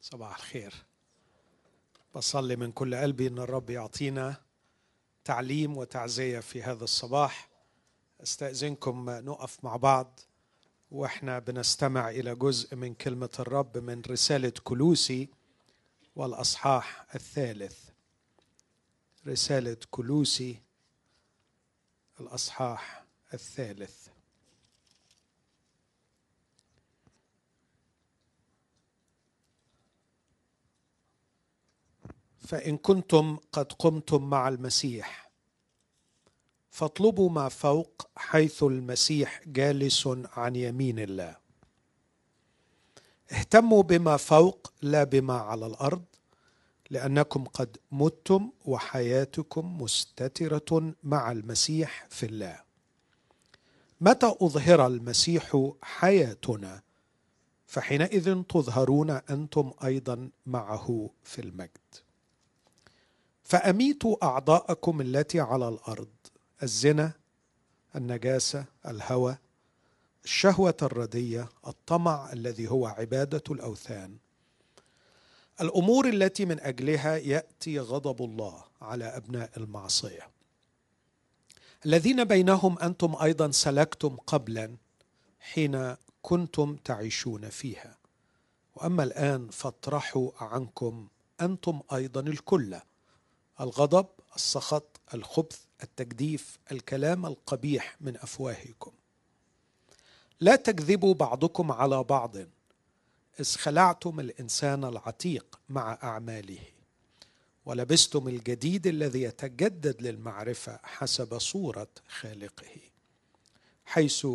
صباح الخير. بصلي من كل قلبي إن الرب يعطينا تعليم وتعزية في هذا الصباح. أستأذنكم نقف مع بعض وإحنا بنستمع إلى جزء من كلمة الرب من رسالة كلوسي والأصحاح الثالث. رسالة كلوسي الأصحاح الثالث. فإن كنتم قد قمتم مع المسيح. فاطلبوا ما فوق حيث المسيح جالس عن يمين الله. اهتموا بما فوق لا بما على الأرض لأنكم قد متم وحياتكم مستترة مع المسيح في الله. متى أظهر المسيح حياتنا؟ فحينئذ تظهرون أنتم أيضا معه في المجد. فأميتوا أعضاءكم التي على الأرض الزنا النجاسة الهوى الشهوة الردية الطمع الذي هو عبادة الأوثان. الأمور التي من أجلها يأتي غضب الله على أبناء المعصية. الذين بينهم أنتم أيضا سلكتم قبلا حين كنتم تعيشون فيها. وأما الآن فاطرحوا عنكم أنتم أيضا الكل. الغضب السخط الخبث التجديف الكلام القبيح من أفواهكم. لا تكذبوا بعضكم على بعض إذ خلعتم الإنسان العتيق مع أعماله. ولبستم الجديد الذي يتجدد للمعرفة حسب صورة خالقه. حيث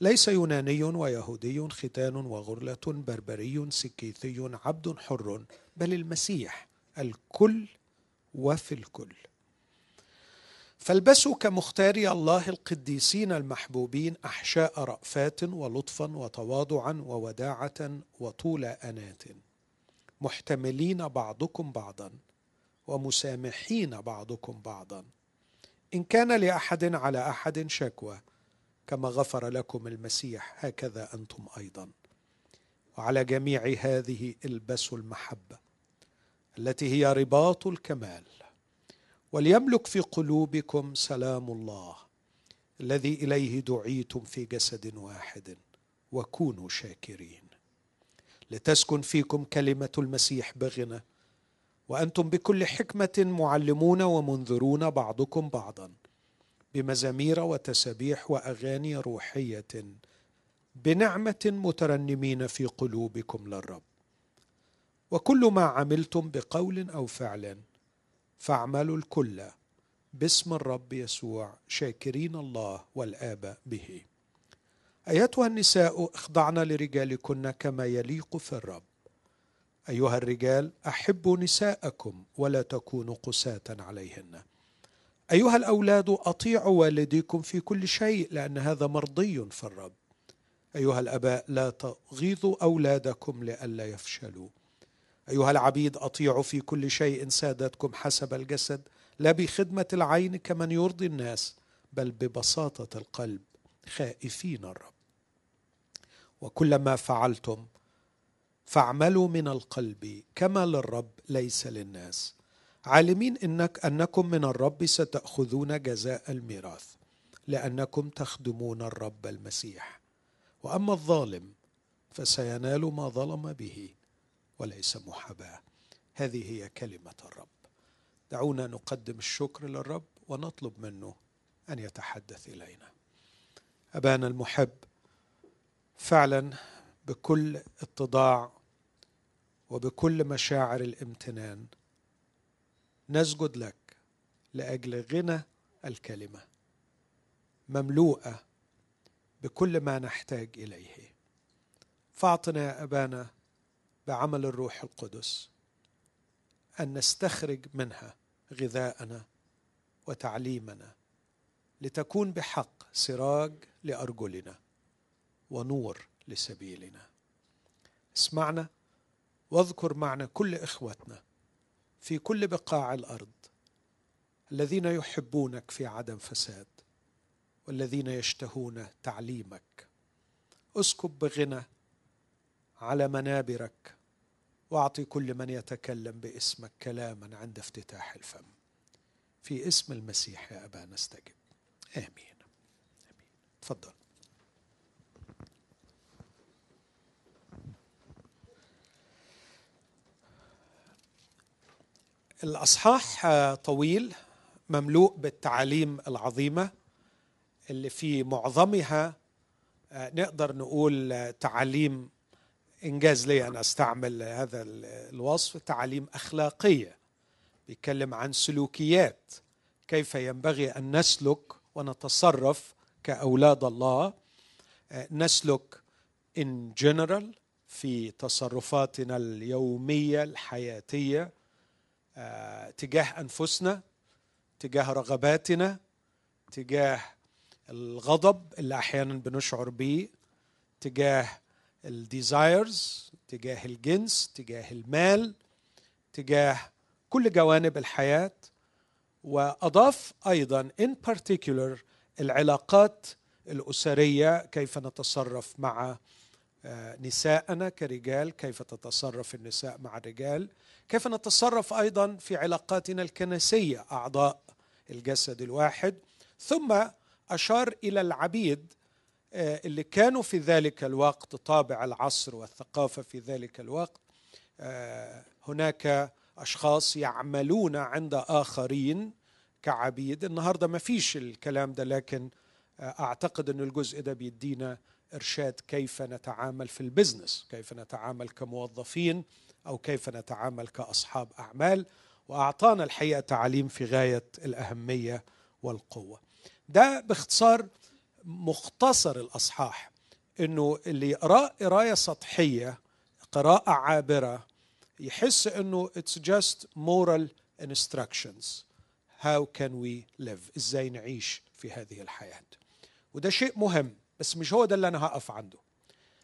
ليس يوناني ويهودي ختان وغرلة بربري سكيثي عبد حر بل المسيح الكل وفي الكل. فالبسوا كمختاري الله القديسين المحبوبين أحشاء رأفات ولطفا وتواضعا ووداعة وطول انات محتملين بعضكم بعضا ومسامحين بعضكم بعضا. إن كان لأحد على أحد شكوى كما غفر لكم المسيح هكذا أنتم أيضا. وعلى جميع هذه البسوا المحبة. التي هي رباط الكمال. وليملك في قلوبكم سلام الله الذي إليه دعيتم في جسد واحد وكونوا شاكرين. لتسكن فيكم كلمة المسيح بغنى وأنتم بكل حكمة معلمون ومنذرون بعضكم بعضا بمزامير وتسابيح وأغاني روحية بنعمة مترنمين في قلوبكم للرب. وكل ما عملتم بقول أو فعل فاعملوا الكل باسم الرب يسوع شاكرين الله والآب به. أيتها النساء اخضعن لرجالكن كما يليق في الرب. أيها الرجال أحبوا نساءكم ولا تكونوا قساة عليهن. أيها الأولاد أطيعوا والديكم في كل شيء لأن هذا مرضي في الرب. أيها الأباء لا تغيظوا أولادكم لئلا يفشلوا. أيها العبيد اطيعوا في كل شيء سادتكم حسب الجسد لا بخدمة العين كمن يرضي الناس بل ببساطة القلب خائفين الرب. وكلما فعلتم فاعملوا من القلب كما للرب ليس للناس. عالمين انك أنكم من الرب ستأخذون جزاء الميراث لأنكم تخدمون الرب المسيح. وأما الظالم فسينال ما ظلم به. وليس محاباة. هذه هي كلمة الرب. دعونا نقدم الشكر للرب ونطلب منه أن يتحدث إلينا. أبانا المحب فعلا بكل اتضاع وبكل مشاعر الامتنان نسجد لك لأجل غنى الكلمة مملوءة بكل ما نحتاج إليه. فاعطنا يا أبانا بعمل الروح القدس أن نستخرج منها غذاءنا وتعليمنا لتكون بحق سراج لأرجلنا ونور لسبيلنا. اسمعنا واذكر معنا كل إخوتنا في كل بقاع الأرض الذين يحبونك في عدم فساد والذين يشتهون تعليمك. اسكب بغنى على منابرك واعطي كل من يتكلم باسمك كلاما عند افتتاح الفم. في اسم المسيح يا أبا نستجب. آمين. آمين. تفضل. الأصحاح طويل مملوء بالتعاليم العظيمة اللي في معظمها نقدر نقول تعاليم إنجاز لي أن أستعمل هذا الوصف تعاليم أخلاقية. بيتكلم عن سلوكيات. كيف ينبغي أن نسلك ونتصرف كأولاد الله؟ نسلك ان جنرال في تصرفاتنا اليومية الحياتية تجاه أنفسنا تجاه رغباتنا تجاه الغضب اللي أحيانا بنشعر به تجاه الديزايرز تجاه الجنس تجاه المال تجاه كل جوانب الحياة وأضاف أيضا ان particular العلاقات الأسرية كيف نتصرف مع نساءنا كرجال كيف تتصرف النساء مع الرجال كيف نتصرف أيضا في علاقاتنا الكنسية أعضاء الجسد الواحد. ثم أشار إلى العبيد اللي كانوا في ذلك الوقت طابع العصر والثقافة في ذلك الوقت هناك أشخاص يعملون عند آخرين كعبيد. النهارده ما فيش الكلام ده لكن أعتقد إن الجزء ده بيدينا إرشاد كيف نتعامل في البزنس كيف نتعامل كموظفين أو كيف نتعامل كأصحاب أعمال. وأعطانا الحقيقة تعليم في غاية الأهمية والقوة. ده باختصار مختصر الأصحاح إنه اللي يقرأ قراية سطحية قراءة عابرة يحس إنه it's just moral instructions. How can we live إزاي نعيش في هذه الحياة؟ وده شيء مهم بس مش هو ده اللي أنا هقف عنده.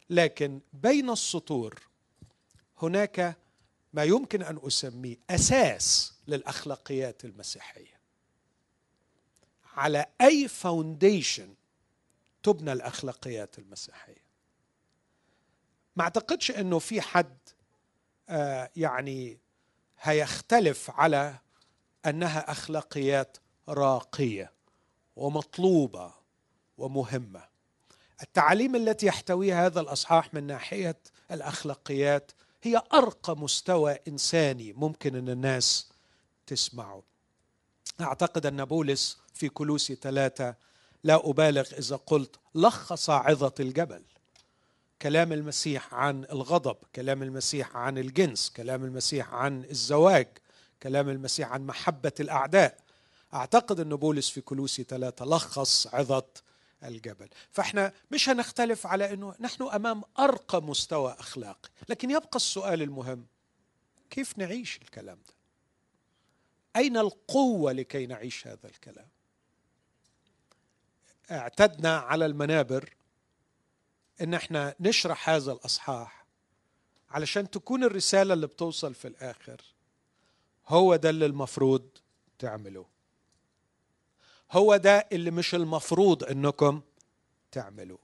لكن بين السطور هناك ما يمكن أن أسميه أساس للأخلاقيات المسيحية. على أي فاونديشن تبنى الأخلاقيات المسيحية. ما أعتقدش إنه في حد آه يعني هيختلف على أنها أخلاقيات راقية ومطلوبة ومهمة. التعاليم التي يحتويها هذا الأصحاح من ناحية الأخلاقيات هي أرقى مستوى إنساني ممكن إن الناس تسمعه. أعتقد أن بولس في كلوسي ثلاثة لا أبالغ إذا قلت لخص عظة الجبل. كلام المسيح عن الغضب كلام المسيح عن الجنس كلام المسيح عن الزواج كلام المسيح عن محبة الأعداء. أعتقد أن بولس في كلوسي ثلاثة لخص عظة الجبل. فإحنا مش هنختلف على إنه نحن أمام أرقى مستوى أخلاقي. لكن يبقى السؤال المهم كيف نعيش الكلام ده؟ أين القوة لكي نعيش هذا الكلام؟ اعتدنا على المنابر إن إحنا نشرح هذا الأصحاح علشان تكون الرسالة اللي بتوصل في الآخر هو ده اللي المفروض تعملوه. هو ده اللي مش المفروض إنكم تعملوه.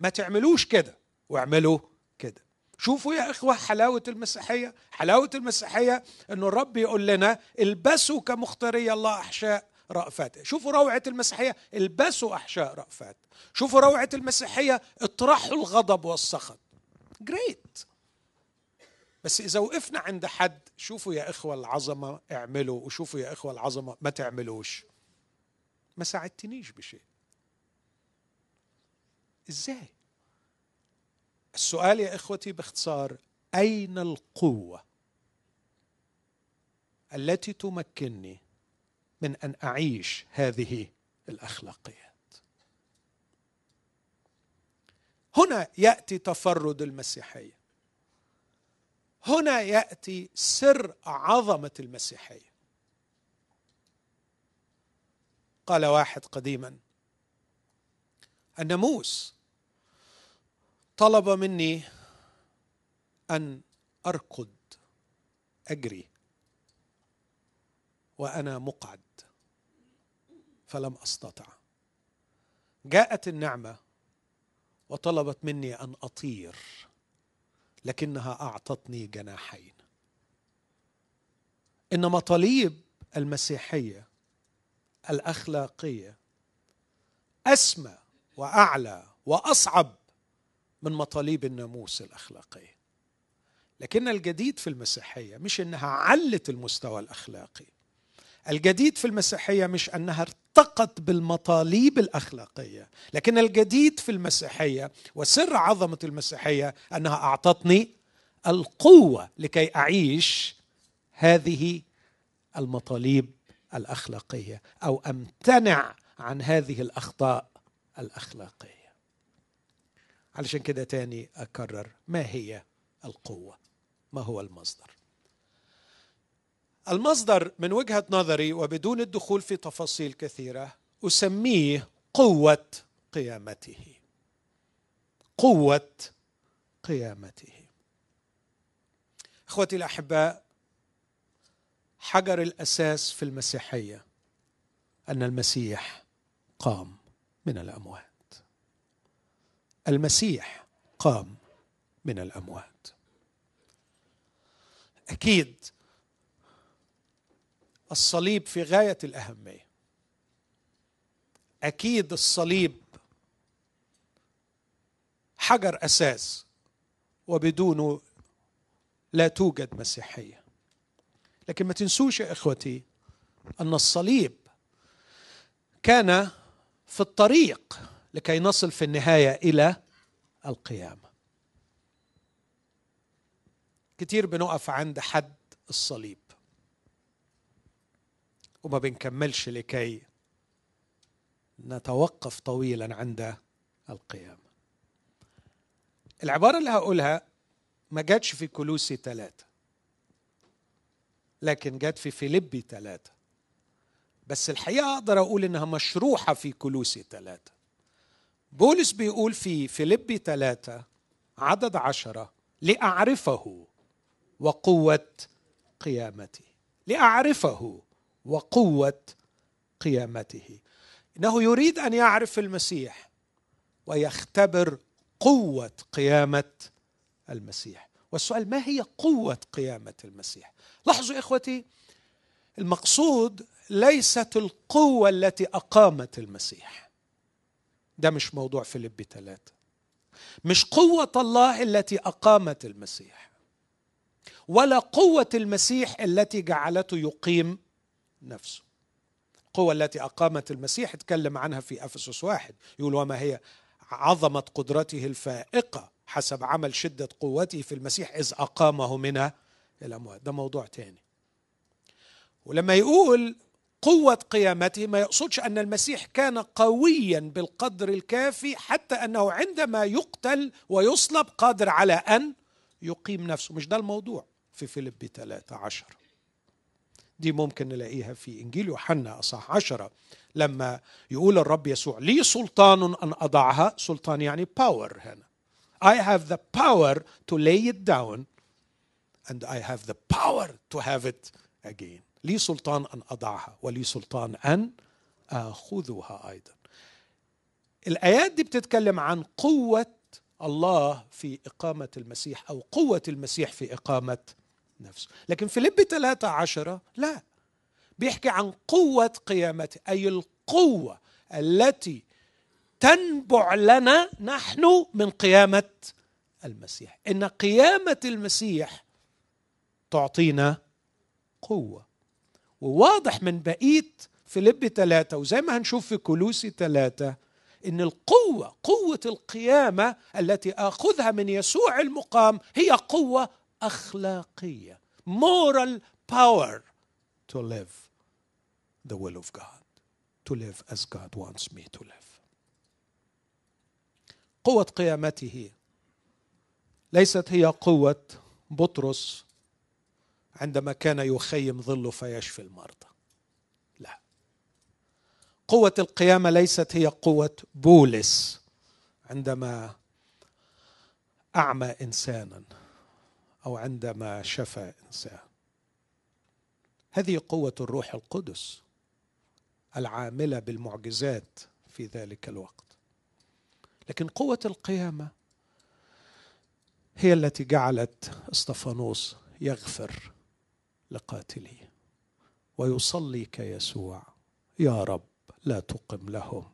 ما تعملوش كده واعملوا كده. شوفوا يا إخوة حلاوة المسيحية حلاوة المسيحية إنه الرب يقول لنا البسوا كمختاري الله أحشاء رأفات. شوفوا روعة المسيحية. البسوا أحشاء رأفات. شوفوا روعة المسيحية. اطرحوا الغضب والسخط. جريت بس إذا وقفنا عند حد شوفوا يا إخوة العظمة اعملوا وشوفوا يا إخوة العظمة ما تعملوش. ما ساعدتنيش بشيء. إزاي؟ السؤال يا إخوتي باختصار أين القوة التي تمكنني من أن أعيش هذه الأخلاقيات. هنا يأتي تفرد المسيحية. هنا يأتي سر عظمة المسيحية. قال واحد قديما الناموس طلب مني أن أركض أجري وأنا مقعد. فلم أستطع. جاءت النعمة وطلبت مني أن أطير لكنها أعطتني جناحين. إن مطالب المسيحية الأخلاقية أسمى وأعلى وأصعب من مطالب الناموس الأخلاقية. لكن الجديد في المسيحية مش إنها علت المستوى الأخلاقي. الجديد في المسيحية مش أنها ارتقت بالمطالب الأخلاقية. لكن الجديد في المسيحية وسر عظمة المسيحية أنها أعطتني القوة لكي أعيش هذه المطالب الأخلاقية أو أمتنع عن هذه الأخطاء الأخلاقية. علشان كده تاني أكرر ما هي القوة؟ ما هو المصدر؟ المصدر من وجهة نظري وبدون الدخول في تفاصيل كثيرة أسميه قوة قيامته. قوة قيامته. إخوتي الأحباء حجر الأساس في المسيحية أن المسيح قام من الأموات. المسيح قام من الأموات. أكيد الصليب في غاية الأهمية. أكيد الصليب حجر أساس وبدونه لا توجد مسيحية. لكن ما تنسوش يا إخوتي أن الصليب كان في الطريق لكي نصل في النهاية إلى القيامة. كتير بنقف عند حد الصليب. وما بنكملش لكي نتوقف طويلا عند القيامة. العبارة اللي هقولها ما جاتش في كلوسي ثلاثة لكن جت في فيليبي ثلاثة بس الحقيقة أقدر أقول إنها مشروحة في كلوسي ثلاثة بولس بيقول في فيليبي ثلاثة عدد عشرة لأعرفه وقوة قيامته لأعرفه وقوة قيامته. إنه يريد أن يعرف المسيح ويختبر قوة قيامة المسيح. والسؤال ما هي قوة قيامة المسيح؟ لاحظوا إخوتي المقصود ليست القوة التي أقامت المسيح. ده مش موضوع فيليب ثلاثة مش قوة الله التي أقامت المسيح ولا قوة المسيح التي جعلته يقيم نفسه. القوة التي أقامت المسيح اتكلم عنها في أفسس واحد. يقول وما هي عظمة قدرته الفائقة حسب عمل شدة قوته في المسيح إذ أقامه من الأموات ده موضوع تاني. ولما يقول قوة قيامته ما يقصدش أن المسيح كان قويا بالقدر الكافي حتى أنه عندما يقتل ويصلب قادر على أن يقيم نفسه. مش ده الموضوع في فيليب 13 دي ممكن نلاقيها في إنجيل يوحنا أصح عشرة لما يقول الرب يسوع لي سلطان أن أضعها. سلطان يعني power هنا. I have the power to lay it down and I have the power to have it again. لي سلطان أن أضعها ولي سلطان أن آخذها أيضا. الآيات دي بتتكلم عن قوة الله في إقامة المسيح أو قوة المسيح في إقامة نفسه. لكن فيلبي 3 عشرة لا. بيحكي عن قوة قيامته أي القوة التي تنبع لنا نحن من قيامة المسيح. إن قيامة المسيح تعطينا قوة. وواضح من بقية فيليب ثلاثة وزي ما هنشوف في كلوسي ثلاثة إن القوة قوة القيامة التي آخذها من يسوع المقام هي قوة أخلاقية moral power to live the will of God. To live as God wants me to live. قوة قيامته. ليست هي قوة بطرس عندما كان يخيم ظله فيشفي المرضى لا. قوة القيامة ليست هي قوة بولس عندما أعمى إنسانا. أو عندما شفى إنسان. هذه قوة الروح القدس العاملة بالمعجزات في ذلك الوقت. لكن قوة القيامة هي التي جعلت اسطفانوس يغفر لقاتليه ويصلي كيسوع. يا رب لا تقم لهم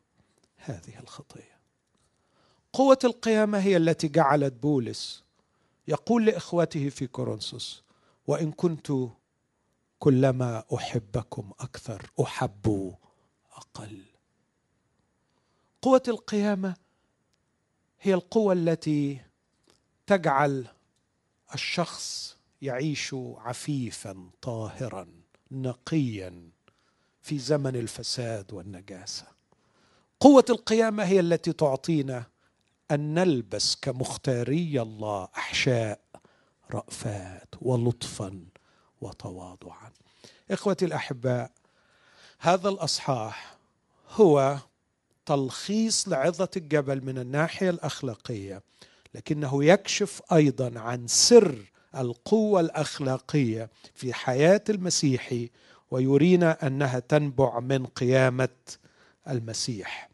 هذه الخطية. قوة القيامة هي التي جعلت بولس يقول لاخوته في كورنثوس وإن كنت كلما أحبكم أكثر أحب أقل. قوة القيامة هي القوة التي تجعل الشخص يعيش عفيفا طاهرا نقيا في زمن الفساد والنجاسة. قوة القيامة هي التي تعطينا أن نلبس كمختاري الله أحشاء رأفات ولطفا وتواضعا. إخوتي الأحباء هذا الأصحاح هو تلخيص لعظة الجبل من الناحية الأخلاقية لكنه يكشف أيضا عن سر القوة الأخلاقية في حياة المسيحي ويرينا أنها تنبع من قيامة المسيح.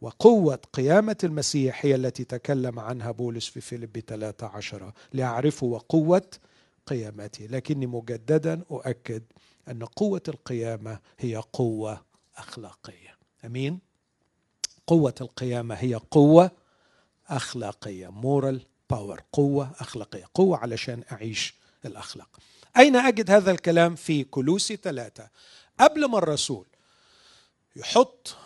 وقوة قيامة المسيح هي التي تكلم عنها بولس في فيليب 13 لأعرفوا وقوة قيامته. لكني مجددا أؤكد أن قوة القيامة هي قوة أخلاقية. أمين؟ قوة القيامة هي قوة أخلاقية moral power قوة أخلاقية قوة علشان أعيش الأخلاق. أين أجد هذا الكلام؟ في كولوسي ثلاثة. قبل ما الرسول يحط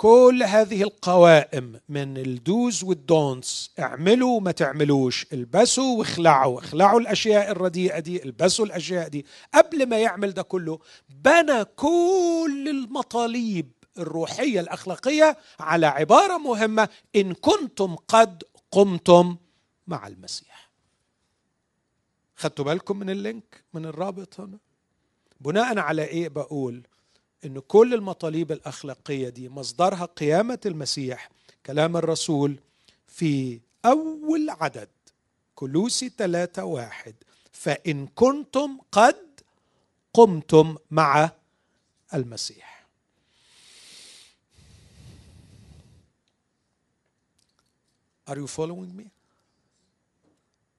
كل هذه القوائم من ال do's وال don'ts اعملوا وما تعملوش. البسوا واخلعوا. اخلعوا الأشياء الرديئة دي البسوا الأشياء دي. قبل ما يعمل ده كله بنى كل المطالب الروحية الأخلاقية على عبارة مهمة إن كنتم قد قمتم مع المسيح. خدتوا بالكم من اللينك من الرابط هنا؟ بناء على إيه بقول؟ إن كل المطالب الأخلاقية دي مصدرها قيامة المسيح كلام الرسول في أول عدد كلوسي ثلاثة واحد فإن كنتم قد قمتم مع المسيح. Are you following me?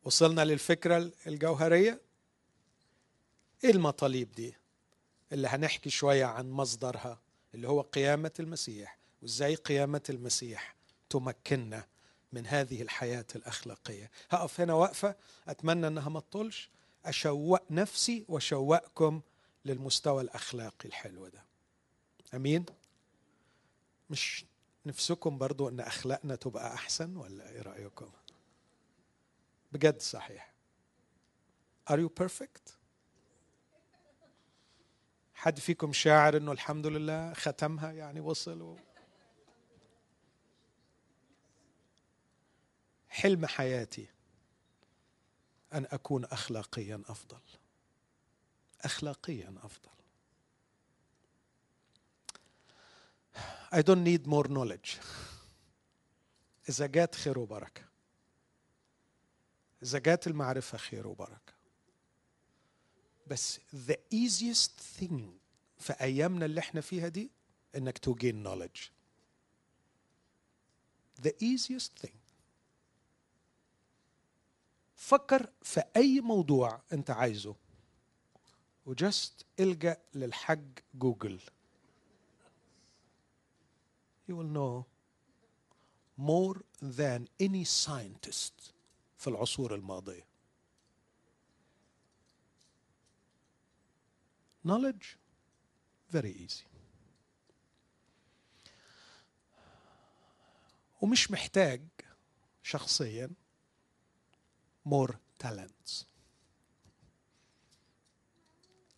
وصلنا للفكرة الجوهرية. إيه المطالب دي؟ اللي هنحكي شوية عن مصدرها اللي هو قيامة المسيح. وإزاي قيامة المسيح تمكننا من هذه الحياة الأخلاقية. هقف هنا وقفة أتمنى أنها ما تطولش. أشوق نفسي وأشوقكم للمستوى الأخلاقي الحلو ده. أمين؟ مش نفسكم برضو أن أخلاقنا تبقى أحسن ولا إيه رأيكم؟ بجد صحيح. Are you perfect؟ حد فيكم شاعر إنه الحمد لله ختمها يعني وصل و... حلم حياتي أن أكون اخلاقيا أفضل. اخلاقيا أفضل. I don't need more knowledge. إذا جات خير وبركة. إذا جات المعرفة خير وبركة. بس the easiest thing في أيامنا اللي إحنا فيها دي إنك to gain knowledge. The easiest thing. فكر في أي موضوع أنت عايزه. وجست إلجأ للحج جوجل. You will know more than any scientist في العصور الماضية. Knowledge? Very easy. ومش محتاج شخصيا more talents.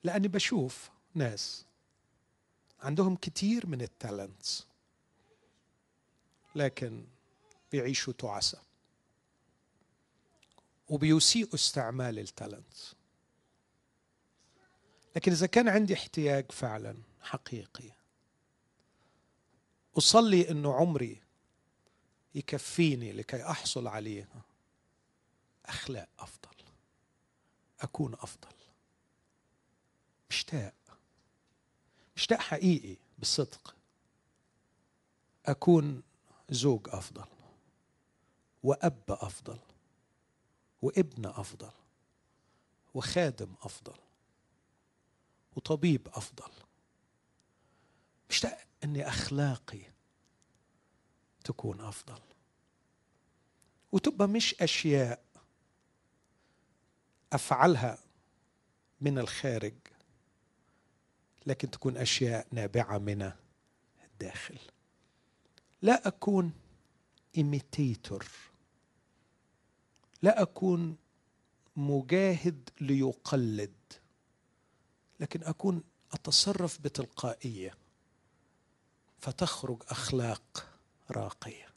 لأني بشوف ناس عندهم كتير من ال talents لكن بيعيشوا تعسى وبيسيئوا استعمال ال talents لكن إذا كان عندي احتياج فعلا حقيقي أصلي إنه عمري يكفيني لكي أحصل عليه أخلاق أفضل أكون أفضل. مشتاق مشتاق حقيقي بالصدق. أكون زوج أفضل وأب أفضل وابن أفضل وخادم أفضل. وطبيب أفضل. مشتاق إني أخلاقي تكون أفضل. وتبقى مش أشياء أفعلها من الخارج لكن تكون أشياء نابعة من الداخل. لا أكون imitator. لا أكون مجاهد ليقلد. لكن أكون أتصرف بتلقائية. فتخرج أخلاق راقية.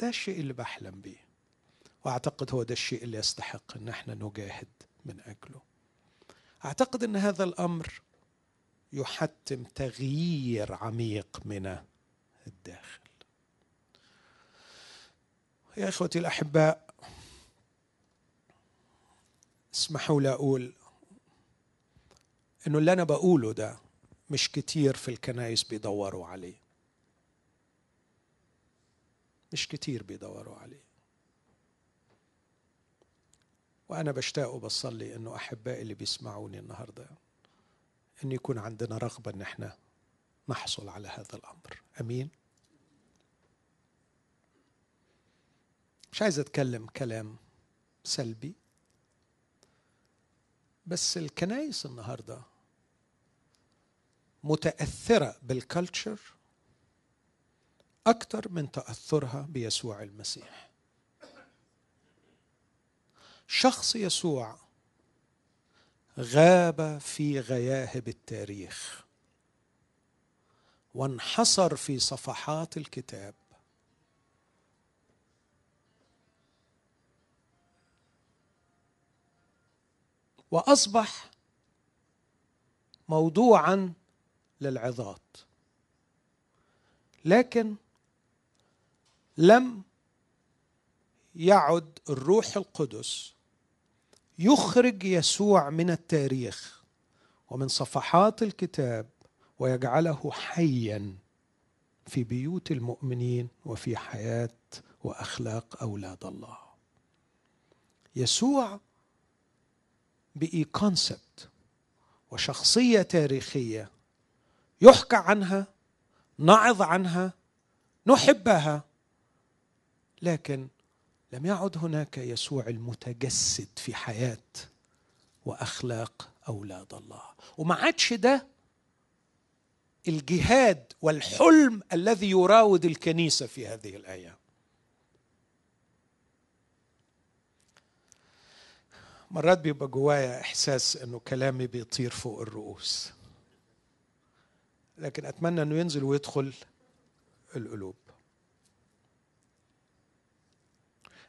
ده الشيء اللي بحلم بيه وأعتقد هو ده الشيء اللي يستحق إن إحنا نجاهد من أجله. أعتقد إن هذا الأمر يحتم تغيير عميق من الداخل. يا إخوتي الأحباء اسمحوا لي أقول إنه اللي أنا بقوله ده مش كتير في الكنايس بيدوروا عليه. مش كتير بيدوروا عليه. وأنا بشتاق وبصلي إنه أحبائي اللي بيسمعوني النهاردة إن يكون عندنا رغبة إن إحنا نحصل على هذا الأمر. أمين؟ مش عايز أتكلم كلام سلبي بس الكنايس النهارده متأثرة بالكالتشر أكثر من تأثرها بيسوع المسيح. شخص يسوع غاب في غياهب التاريخ وانحصر في صفحات الكتاب. وأصبح موضوعا للعظات. لكن لم يعد الروح القدس يخرج يسوع من التاريخ ومن صفحات الكتاب ويجعله حيا في بيوت المؤمنين وفي حياة وأخلاق أولاد الله. يسوع بقي كونسبت وشخصية تاريخية يحكى عنها نعظ عنها نحبها. لكن لم يعد هناك يسوع المتجسد في حياة وأخلاق أولاد الله. وما عادش ده الجهاد والحلم الذي يراود الكنيسة في هذه الأيام. مرات بيبقى جوايا إحساس إنه كلامي بيطير فوق الرؤوس. لكن أتمنى إنه ينزل ويدخل القلوب.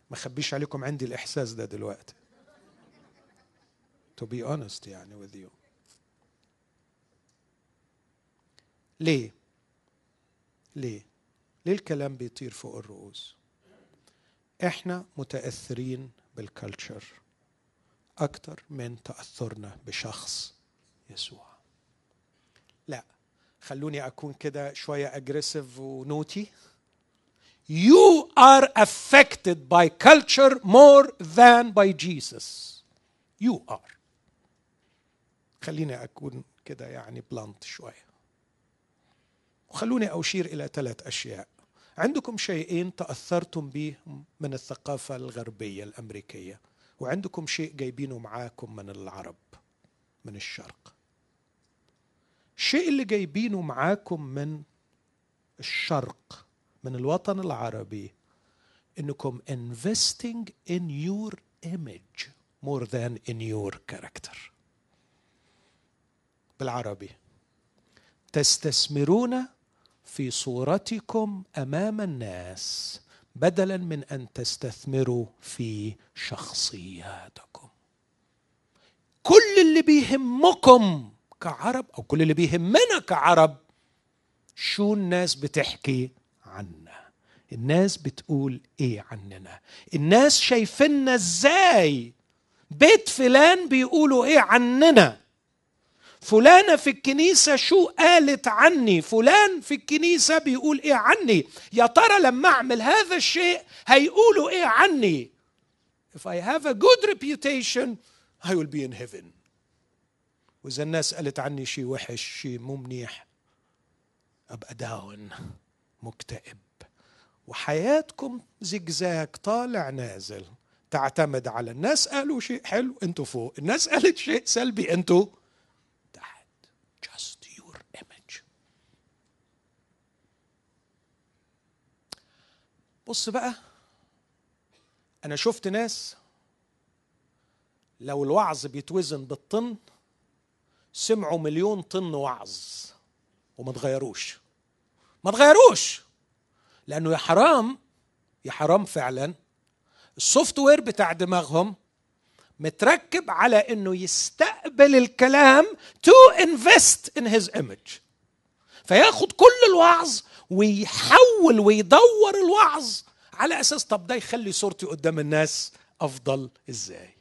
ما اخبيش عليكم عندي الإحساس ده دلوقتي. To be honest يعني with you. ليه؟ ليه؟ ليه الكلام بيطير فوق الرؤوس؟ إحنا متأثرين بال culture أكثر من تأثرنا بشخص يسوع. لا. خلوني أكون كده شوية aggressive و naughty you are affected by culture more than by Jesus. You are. خليني أكون كده يعني blunt شوية. وخلوني أشير إلى ثلاث أشياء. عندكم شيئين تأثرتم به من الثقافة الغربية الأمريكية وعندكم شيء جايبينه معاكم من العرب من الشرق الشيء اللي جايبينه معاكم من الشرق من الوطن العربي إنكم investing in your image more than in your character. بالعربي تستثمرون في صورتكم أمام الناس بدلا من أن تستثمروا في شخصياتكم. كل اللي بيهمكم كعرب أو كل اللي بيهمنا كعرب شو الناس بتحكي عنا؟ الناس بتقول إيه عننا؟ الناس شايفيننا إزاي؟ بيت فلان بيقولوا إيه عننا؟ فلانة في الكنيسة شو قالت عني؟ فلان في الكنيسة بيقول إيه عني؟ يا ترى لما أعمل هذا الشيء هيقولوا إيه عني؟ If I have a good reputation I will be in heaven. وإذا الناس قالت عني شيء وحش شيء مو منيح أبقى داون مكتئب. وحياتكم زجزاج طالع نازل. تعتمد على الناس قالوا شيء حلو أنتوا فوق. الناس قالت شيء سلبي أنتوا تحت. Just your image. بص بقى أنا شفت ناس لو الوعظ بيتوزن بالطن سمعوا مليون طن وعظ وما تغيروش. ما تغيروش! لأنه يا حرام يا حرام فعلا ال software بتاع دماغهم متركب على إنه يستقبل الكلام to invest in his image فياخد كل الوعظ ويحول ويدور الوعظ على أساس طب ده يخلي صورتي قدام الناس أفضل إزاي؟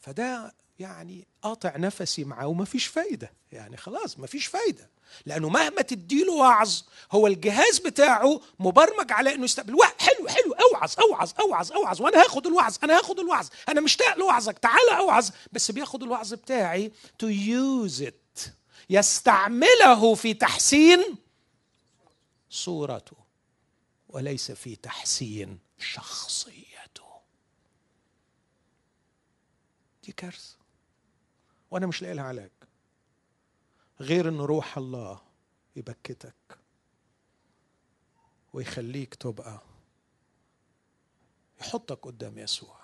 فده يعني قاطع نفسي معاه وما فيش فايدة. يعني خلاص ما فيش فايدة. لأنه مهما تديله وعظ هو الجهاز بتاعه مبرمج على أنه يستقبل حلو حلو أوعظ أوعظ أوعظ أوعظ وأنا هاخد الوعظ أنا هاخد الوعظ أنا مشتاق لوعظك تعال أوعظ. بس بياخد الوعظ بتاعي to use it يستعمله في تحسين صورته وليس في تحسين شخصيته. دي كارثه وأنا مش لاقي لها علاج. غير إن روح الله يبكتك ويخليك تبقى يحطك قدام يسوع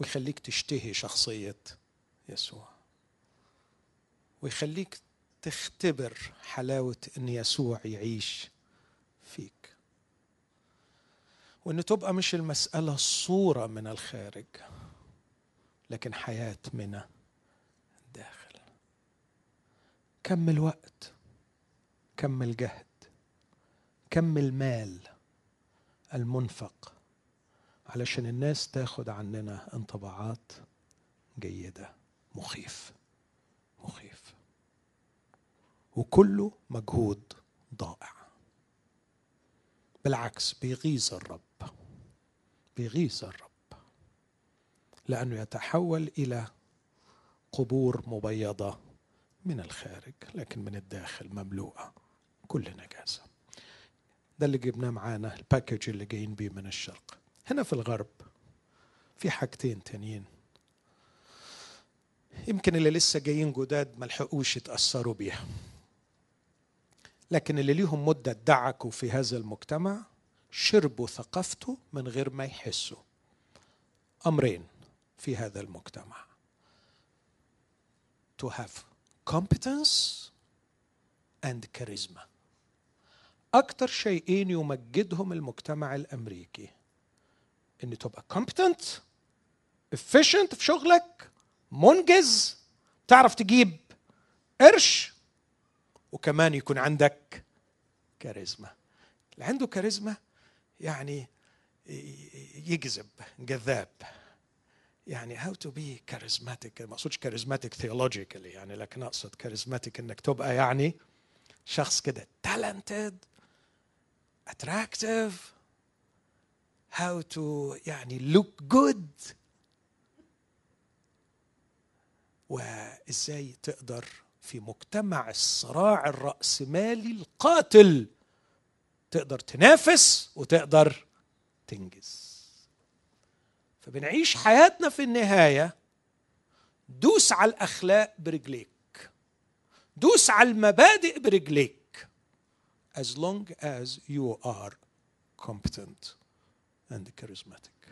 ويخليك تشتهي شخصية يسوع ويخليك تختبر حلاوة إن يسوع يعيش فيك. وإن تبقى مش المسألة صورة من الخارج لكن حياة من الداخل كم الوقت كم الجهد كم المال المنفق علشان الناس تاخد عننا انطباعات جيدة. مخيف مخيف. وكله مجهود ضائع. بالعكس بيغيظ الرب بيغيظ الرب. لأنه يتحول إلى قبور مبيضة من الخارج لكن من الداخل مملوءة كل نجاسة. ده اللي جبناه معانا الباكج اللي جايين بيه من الشرق. هنا في الغرب في حاجتين تانيين. يمكن اللي لسه جايين جداد ملحقوش يتأثروا بيها. لكن اللي ليهم مدة دعكوا في هذا المجتمع شربوا ثقافته من غير ما يحسوا. أمرين. في هذا المجتمع. To have competence and charisma. أكثر شيئين يمجدهم المجتمع الأمريكي. إن تبقى competent efficient في شغلك منجز تعرف تجيب قرش وكمان يكون عندك كاريزما اللي عنده كاريزما يعني يجذب جذاب. يعني how to be charismatic ما أقصدش charismatic theologically يعني لكن أقصد charismatic إنك تبقى يعني شخص كده talented attractive how to يعني look good وإزاي تقدر في مجتمع الصراع الرأسمالي القاتل تقدر تنافس وتقدر تنجز. فبنعيش حياتنا في النهاية. دوس على الأخلاق برجليك. دوس على المبادئ برجليك. As long as you are competent and charismatic.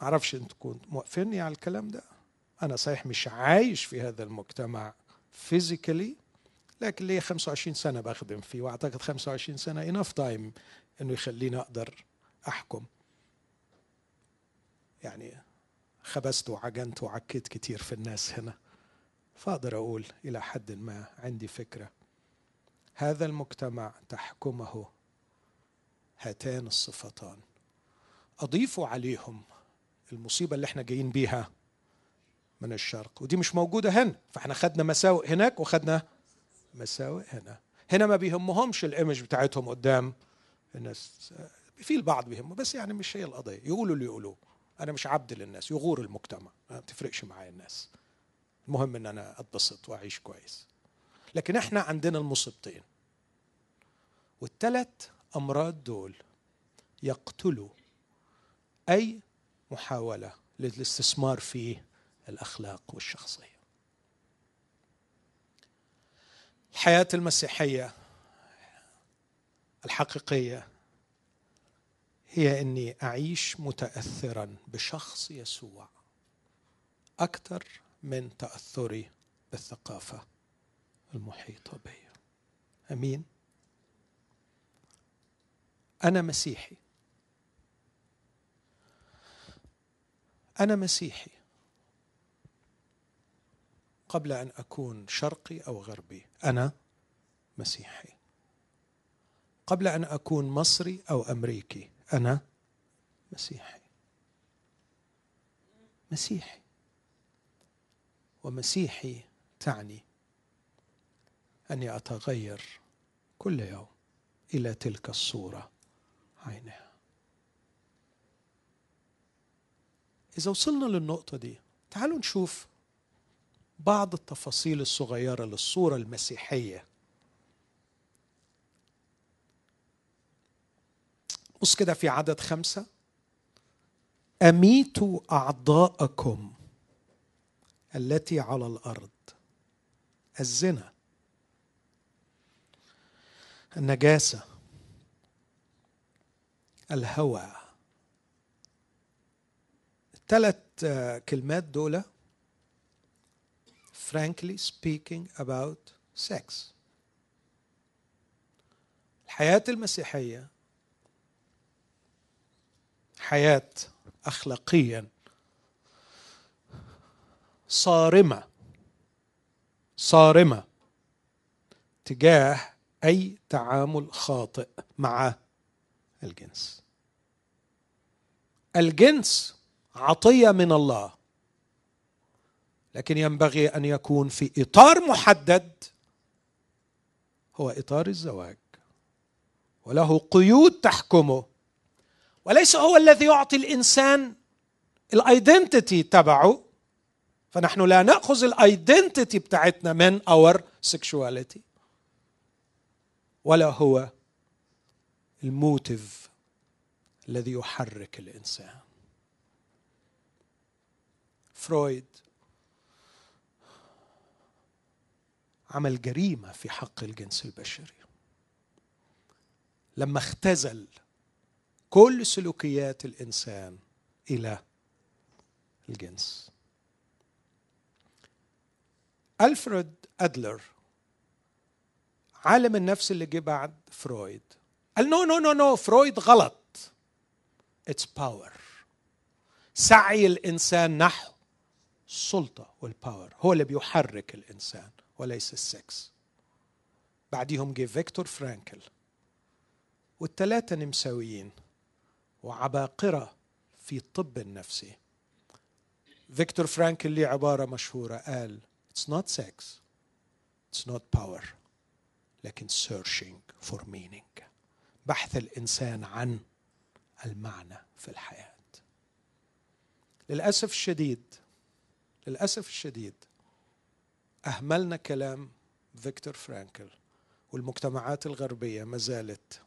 معرفش أنتوا كنتوا موافقيني على الكلام ده؟ أنا صحيح مش عايش في هذا المجتمع physically لكن لي 25 سنة بخدم فيه وأعتقد 25 سنة enough time إنه يخليني أقدر أحكم. يعني خبزت وعجنت وعكيت كتير في الناس هنا. فأقدر أقول إلى حد ما عندي فكرة. هذا المجتمع تحكمه هاتان الصفتان. اضيفوا عليهم المصيبة اللي إحنا جايين بيها من الشرق ودي مش موجودة هنا. فإحنا خدنا مساوئ هناك وخدنا مساوئ هنا. هنا ما بيهمهمش الإيمج بتاعتهم قدام الناس. في البعض بيهمه بس يعني مش هي القضية. يقولوا اللي يقولوه. أنا مش عبد للناس يغور المجتمع. ما تفرقش معايا الناس. المهم إن أنا أتبسط وأعيش كويس. لكن إحنا عندنا المصيبتين. والثلاث أمراض دول يقتلوا أي محاولة للاستثمار في الأخلاق والشخصية. الحياة المسيحية الحقيقية هي إني أعيش متاثرا بشخص يسوع أكثر من تأثري بالثقافة المحيطة بي. آمين. أنا مسيحي. أنا مسيحي. قبل أن أكون شرقي أو غربي أنا مسيحي. قبل أن أكون مصري أو أمريكي أنا مسيحي. مسيحي. ومسيحي تعني أني أتغير كل يوم إلى تلك الصورة عينها. إذا وصلنا للنقطة دي تعالوا نشوف بعض التفاصيل الصغيرة للصورة المسيحية. بص كده في عدد خمسة. أميتوا أعضاءكم التي على الأرض. الزنا. النجاسة. الهوى. الثلاث كلمات دول frankly speaking about sex. الحياة المسيحية. حياة اخلاقيا. صارمة. صارمة. تجاه أي تعامل خاطئ مع الجنس. الجنس عطية من الله لكن ينبغي أن يكون في إطار محدد هو إطار الزواج وله قيود تحكمه. وليس هو الذي يعطي الإنسان ال identity تبعه فنحن لا نأخذ ال identity بتاعتنا من our sexuality ولا هو ال motive الذي يحرك الإنسان. فرويد عمل جريمة في حق الجنس البشري. لما اختزل كل سلوكيات الإنسان إلى الجنس. ألفريد أدلر عالم النفس اللي جه بعد فرويد قال no no no no فرويد غلط. it's power سعي الإنسان نحو السلطة وال power هو اللي بيحرك الإنسان وليس السكس بعديهم جه فيكتور فرانكل. والثلاثه نمساويين. وعباقرة في الطب النفسي فيكتور فرانكل ليه عبارة مشهورة قال It's not sex. It's not power. لكن searching for meaning. بحث الإنسان عن المعنى في الحياة. للأسف الشديد للأسف الشديد أهملنا كلام فيكتور فرانكل والمجتمعات الغربية ما زالت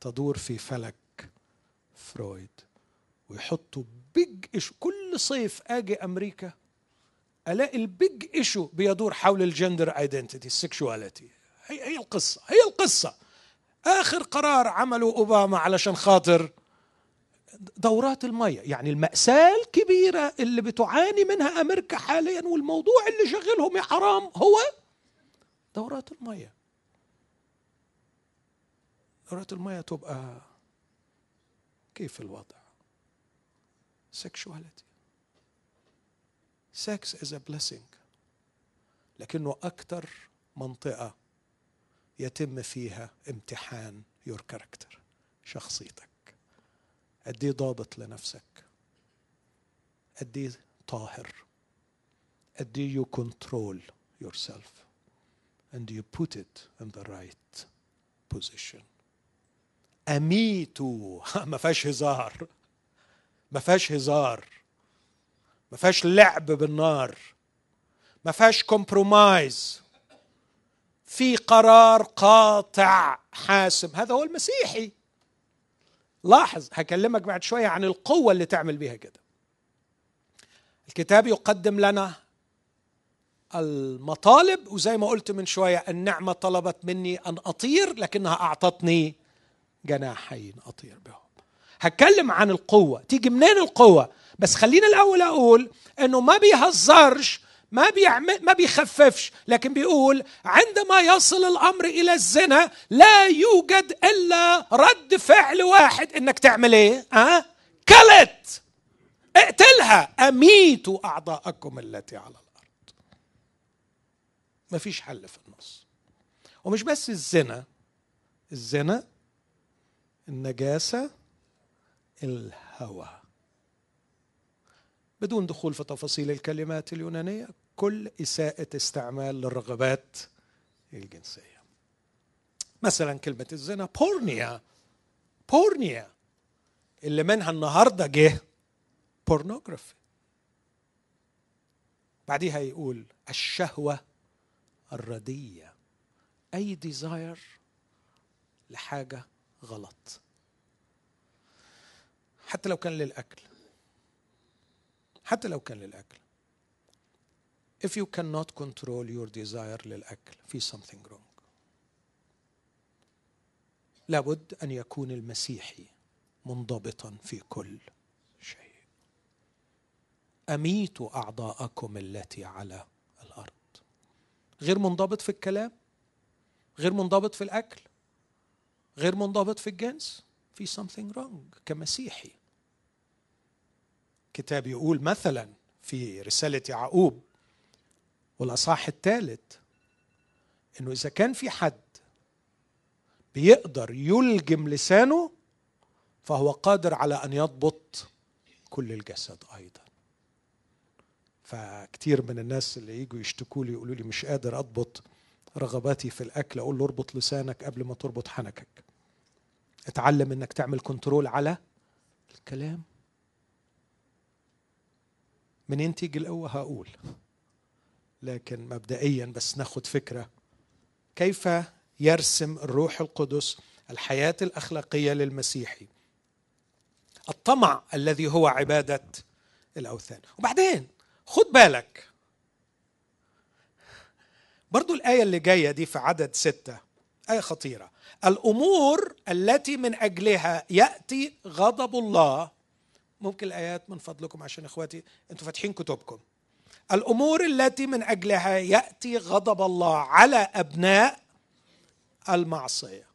تدور في فلك فرويد ويحطوا big issue كل صيف آجي أمريكا ألاقي ال big issue بيدور حول ال gender identity ال sexuality هي هي القصة هي القصة. آخر قرار عمله أوباما علشان خاطر دورات المياه يعني المأساة الكبيرة اللي بتعاني منها أمريكا حاليا والموضوع اللي شغلهم يا حرام هو دورات المياه دورات المياه تبقى كيف الوضع؟ Sexuality. Sex is a blessing. لكنه أكثر منطقة يتم فيها امتحان يور كاركتر شخصيتك. قد إيه ضابط لنفسك. قد إيه طاهر. قد إيه you control yourself. And you put it in the right position. اميتوا ما فيهاش هزار. ما فيهاش هزار. ما فيهاش لعب بالنار. ما فيهاش كومبرومايز في قرار قاطع حاسم. هذا هو المسيحي. لاحظ هكلمك بعد شوية عن القوة اللي تعمل بيها كده. الكتاب يقدم لنا المطالب وزي ما قلت من شوية النعمة طلبت مني أن أطير لكنها أعطتني جناحين أطير بهم. هتكلم عن القوة. تيجي منين القوة؟ بس خلينا الأول أقول إنه ما بيهزرش ما بيعمل ما بيخففش لكن بيقول عندما يصل الأمر إلى الزنا لا يوجد إلا رد فعل واحد. إنك تعمل إيه؟ ها؟ كلت. اقتلها. أميتوا أعضاءكم التي على الأرض. ما فيش حل في النص. ومش بس الزنا الزنا النجاسة الهوى. بدون دخول في تفاصيل الكلمات اليونانية كل إساءة استعمال للرغبات الجنسية. مثلا كلمة الزنا بورنيا بورنيا. اللي منها النهارده جه بورنوغرافي بعديها يقول الشهوة الردية. أي ديزاير لحاجة غلط. حتى لو كان للأكل. حتى لو كان للأكل. If you cannot control your desire للأكل في something wrong. لابد أن يكون المسيحي منضبطا في كل أميتوا أعضاءكم التي على الأرض. غير منضبط في الكلام؟ غير منضبط في الأكل؟ غير منضبط في الجنس في something wrong كمسيحي. كتاب يقول مثلا في رسالة يعقوب والأصحاح الثالث إنه إذا كان في حد بيقدر يلجم لسانه فهو قادر على أن يضبط كل الجسد أيضا. فكتير من الناس اللي يجوا يشتكوا لي يقولوا لي مش قادر أضبط رغباتي في الأكل أقول له اربط لسانك قبل ما تربط حنكك. اتعلم إنك تعمل كنترول على الكلام. منين تيجي القوه هقول. لكن مبدئيا بس ناخد فكرة. كيف يرسم الروح القدس الحياة الأخلاقية للمسيحي؟ الطمع الذي هو عبادة الأوثان. وبعدين خد بالك برضو الآية اللي جاية دي في عدد ستة. آية خطيرة. الأمور التي من أجلها يأتي غضب الله. ممكن الآيات من فضلكم عشان إخواتي أنتوا فاتحين كتبكم. الأمور التي من أجلها يأتي غضب الله على أبناء المعصية.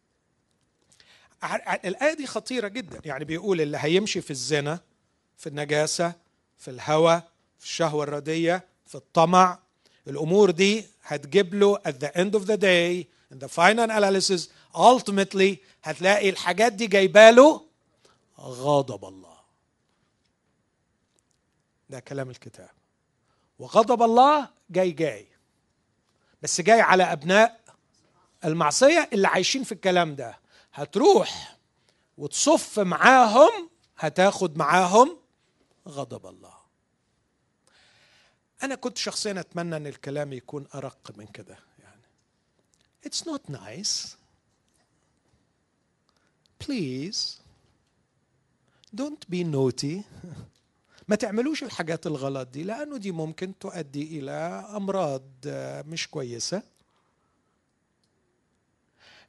الآية دي خطيرة جدا. يعني بيقول اللي هيمشي في الزنا في النجاسة في الهوى في الشهوة الردية في الطمع. الأمور دي هتجيب له at the end of the day in the final analysis ultimately هتلاقي الحاجات دي جايبة له غضب الله. ده كلام الكتاب. وغضب الله جاي جاي. بس جاي على أبناء المعصية اللي عايشين في الكلام ده. هتروح وتصف معاهم هتاخد معاهم غضب الله. أنا كنت شخصيا أتمنى أن الكلام يكون أرق من كده يعني. It's not nice. Please Don't be naughty. ما تعملوش الحاجات الغلط دي لأنه دي ممكن تؤدي إلى أمراض مش كويسة.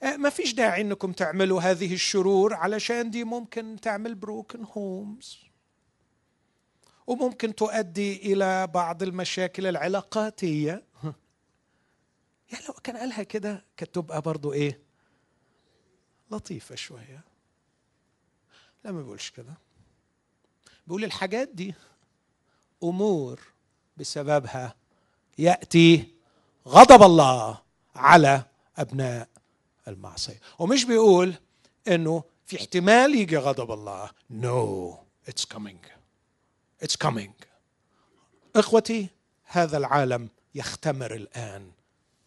ما فيش داعي إنكم تعملوا هذه الشرور علشان دي ممكن تعمل بروكن هومز وممكن تؤدي إلى بعض المشاكل العلاقاتية. يعني لو كان قالها كده كانت تبقى برضو إيه؟ لطيفة شوية. لا ما بيقولش كده. بيقول الحاجات دي أمور بسببها يأتي غضب الله على أبناء المعصية. ومش بيقول إنه في احتمال يجي غضب الله. no it's coming It's coming. إخوتي هذا العالم يختمر الآن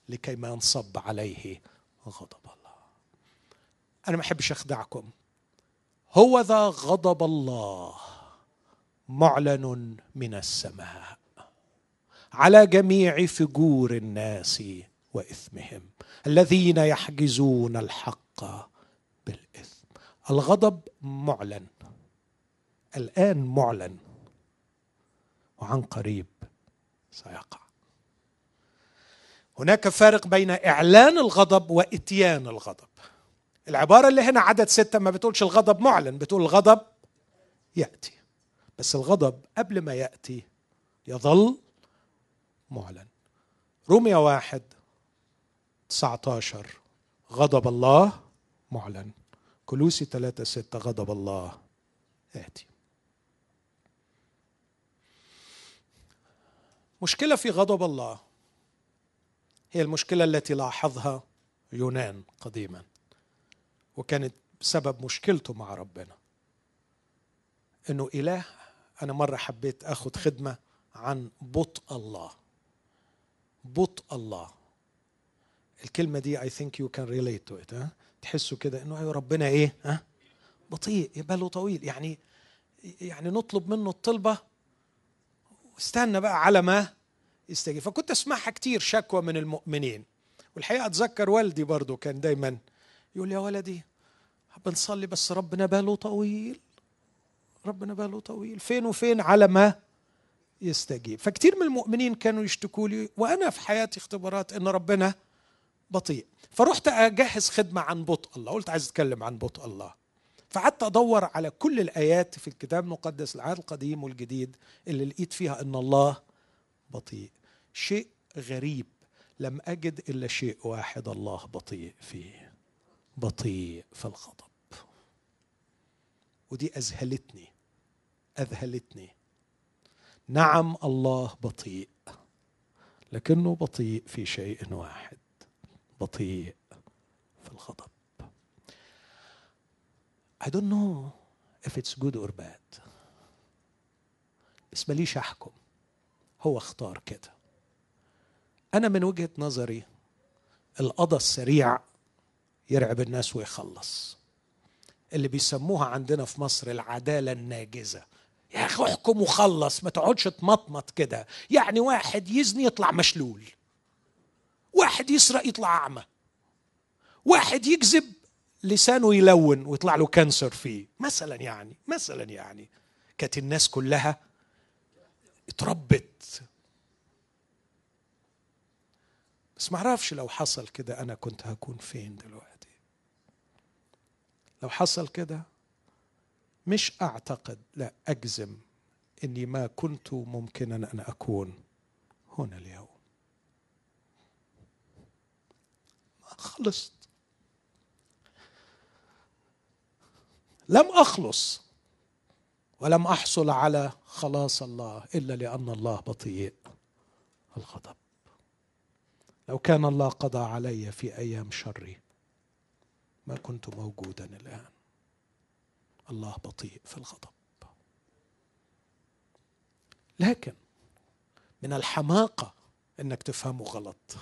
لكي ما ينصب عليه غضب الله. أنا ما أحبش أخدعكم هو ذا غضب الله معلن من السماء على جميع فجور الناس وإثمهم الذين يحجزون الحق بالإثم الغضب معلن الآن معلن وعن قريب سيقع. هناك فارق بين إعلان الغضب وإتيان الغضب. العبارة اللي هنا عدد ستة ما بتقولش الغضب معلن بتقول الغضب يأتي. بس الغضب قبل ما يأتي يظل معلن. روميا واحد 19 غضب الله معلن. كلوسي 3 6 غضب الله آتي مشكلة في غضب الله. هي المشكلة التي لاحظها يونان قديما وكانت سبب مشكلته مع ربنا. إنه إله أنا مرة حبيت آخذ خدمة عن بطء الله. بطء الله. الكلمة دي I think you can relate to it تحسوا كده إنه أيوه ربنا إيه ها؟ بطيء باله طويل. يعني يعني نطلب منه الطلبة واستنى بقى على ما يستجيب. فكنت أسمعها كتير شكوى من المؤمنين. والحقيقة أتذكر والدي برضه كان دايما يقول يا ولدي بنصلي بس ربنا باله طويل. ربنا باله طويل. فين وفين على ما يستجيب. فكتير من المؤمنين كانوا يشتكوا لي وأنا في حياتي اختبارات إن ربنا بطيء. فرحت أجهز خدمة عن بطء الله قلت عايز أتكلم عن بطء الله. فقعدت أدور على كل الآيات في الكتاب المقدس العهد القديم والجديد اللي لقيت فيها إن الله بطيء. شيء غريب لم أجد إلا شيء واحد الله بطيء فيه بطيء في الغضب. ودي أذهلتني أذهلتني. نعم الله بطيء لكنه بطيء في شيء واحد بطيء في الغضب. I don't know if it's good or bad. بس ماليش أحكم. هو اختار كده. أنا من وجهة نظري القضاء السريع يرعب الناس ويخلص. اللي بيسموها عندنا في مصر العدالة الناجزة. يا أخي احكم وخلص ما تقعدش تمطمط كده. يعني واحد يزني يطلع مشلول. واحد يسرق يطلع أعمى. واحد يكذب لسانه يلون ويطلع له كانسر فيه. مثلا يعني مثلا يعني. كانت الناس كلها اتربت. بس ما أعرفش لو حصل كده أنا كنت هكون فين دلوقتي. لو حصل كده مش أعتقد لا أجزم إني ما كنت ممكنا أن أكون هنا اليوم. خلصت. لم أخلص ولم أحصل على خلاص الله إلا لأن الله بطيء الغضب. لو كان الله قضى علي في أيام شري ما كنت موجودا الآن. الله بطيء في الغضب. لكن من الحماقة إنك تفهمه غلط.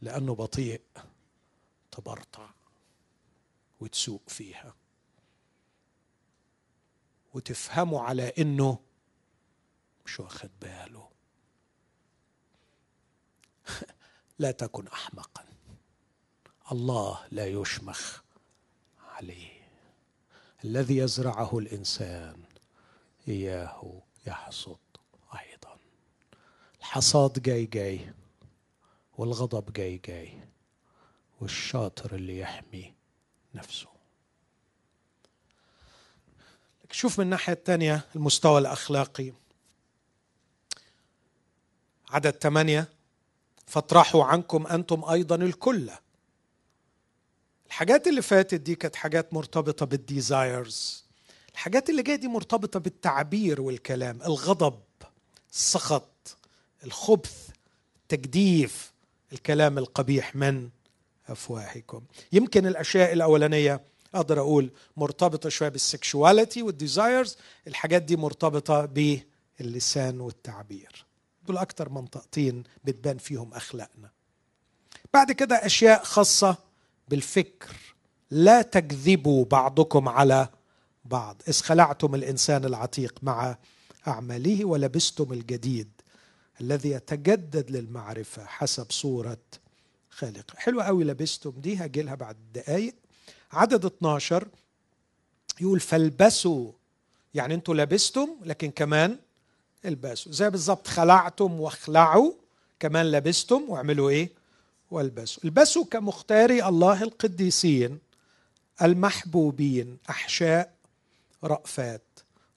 لأنه بطيء تبرطع وتسوق فيها. وتفهمه على إنه مش واخد باله. لا تكن احمقا. الله لا يشمخ عليه. الذي يزرعه الإنسان إياه يحصد أيضا. الحصاد جاي جاي والغضب جاي جاي والشاطر اللي يحمي نفسه. شوف من الناحية الثانية المستوى الأخلاقي. عدد ثمانية فاطرحوا عنكم أنتم أيضا الكل. الحاجات اللي فاتت دي كانت حاجات مرتبطة بال desires. الحاجات اللي جاية دي مرتبطة بالتعبير والكلام الغضب السخط الخبث التجديف الكلام القبيح من أفواهكم. يمكن الأشياء الأولانية أقدر أقول مرتبطة شوية بال sexuality وال desires الحاجات دي مرتبطة باللسان والتعبير. دول أكتر منطقتين بتبان فيهم أخلاقنا. بعد كده أشياء خاصة بالفكر. لا تكذبوا بعضكم على بعض. إذ خلعتم الإنسان العتيق مع أعماله ولبستم الجديد الذي يتجدد للمعرفة حسب صورة خالق حلوة قوي لبستم دي هجي لها بعد دقايق. عدد 12 يقول فالبسوا. يعني أنتوا لبستم لكن كمان البسوا. زي بالظبط خلعتم واخلعوا كمان لبستم واعملوا إيه؟ والبسوا. البسوا كمختاري الله القديسين المحبوبين. أحشاء رأفات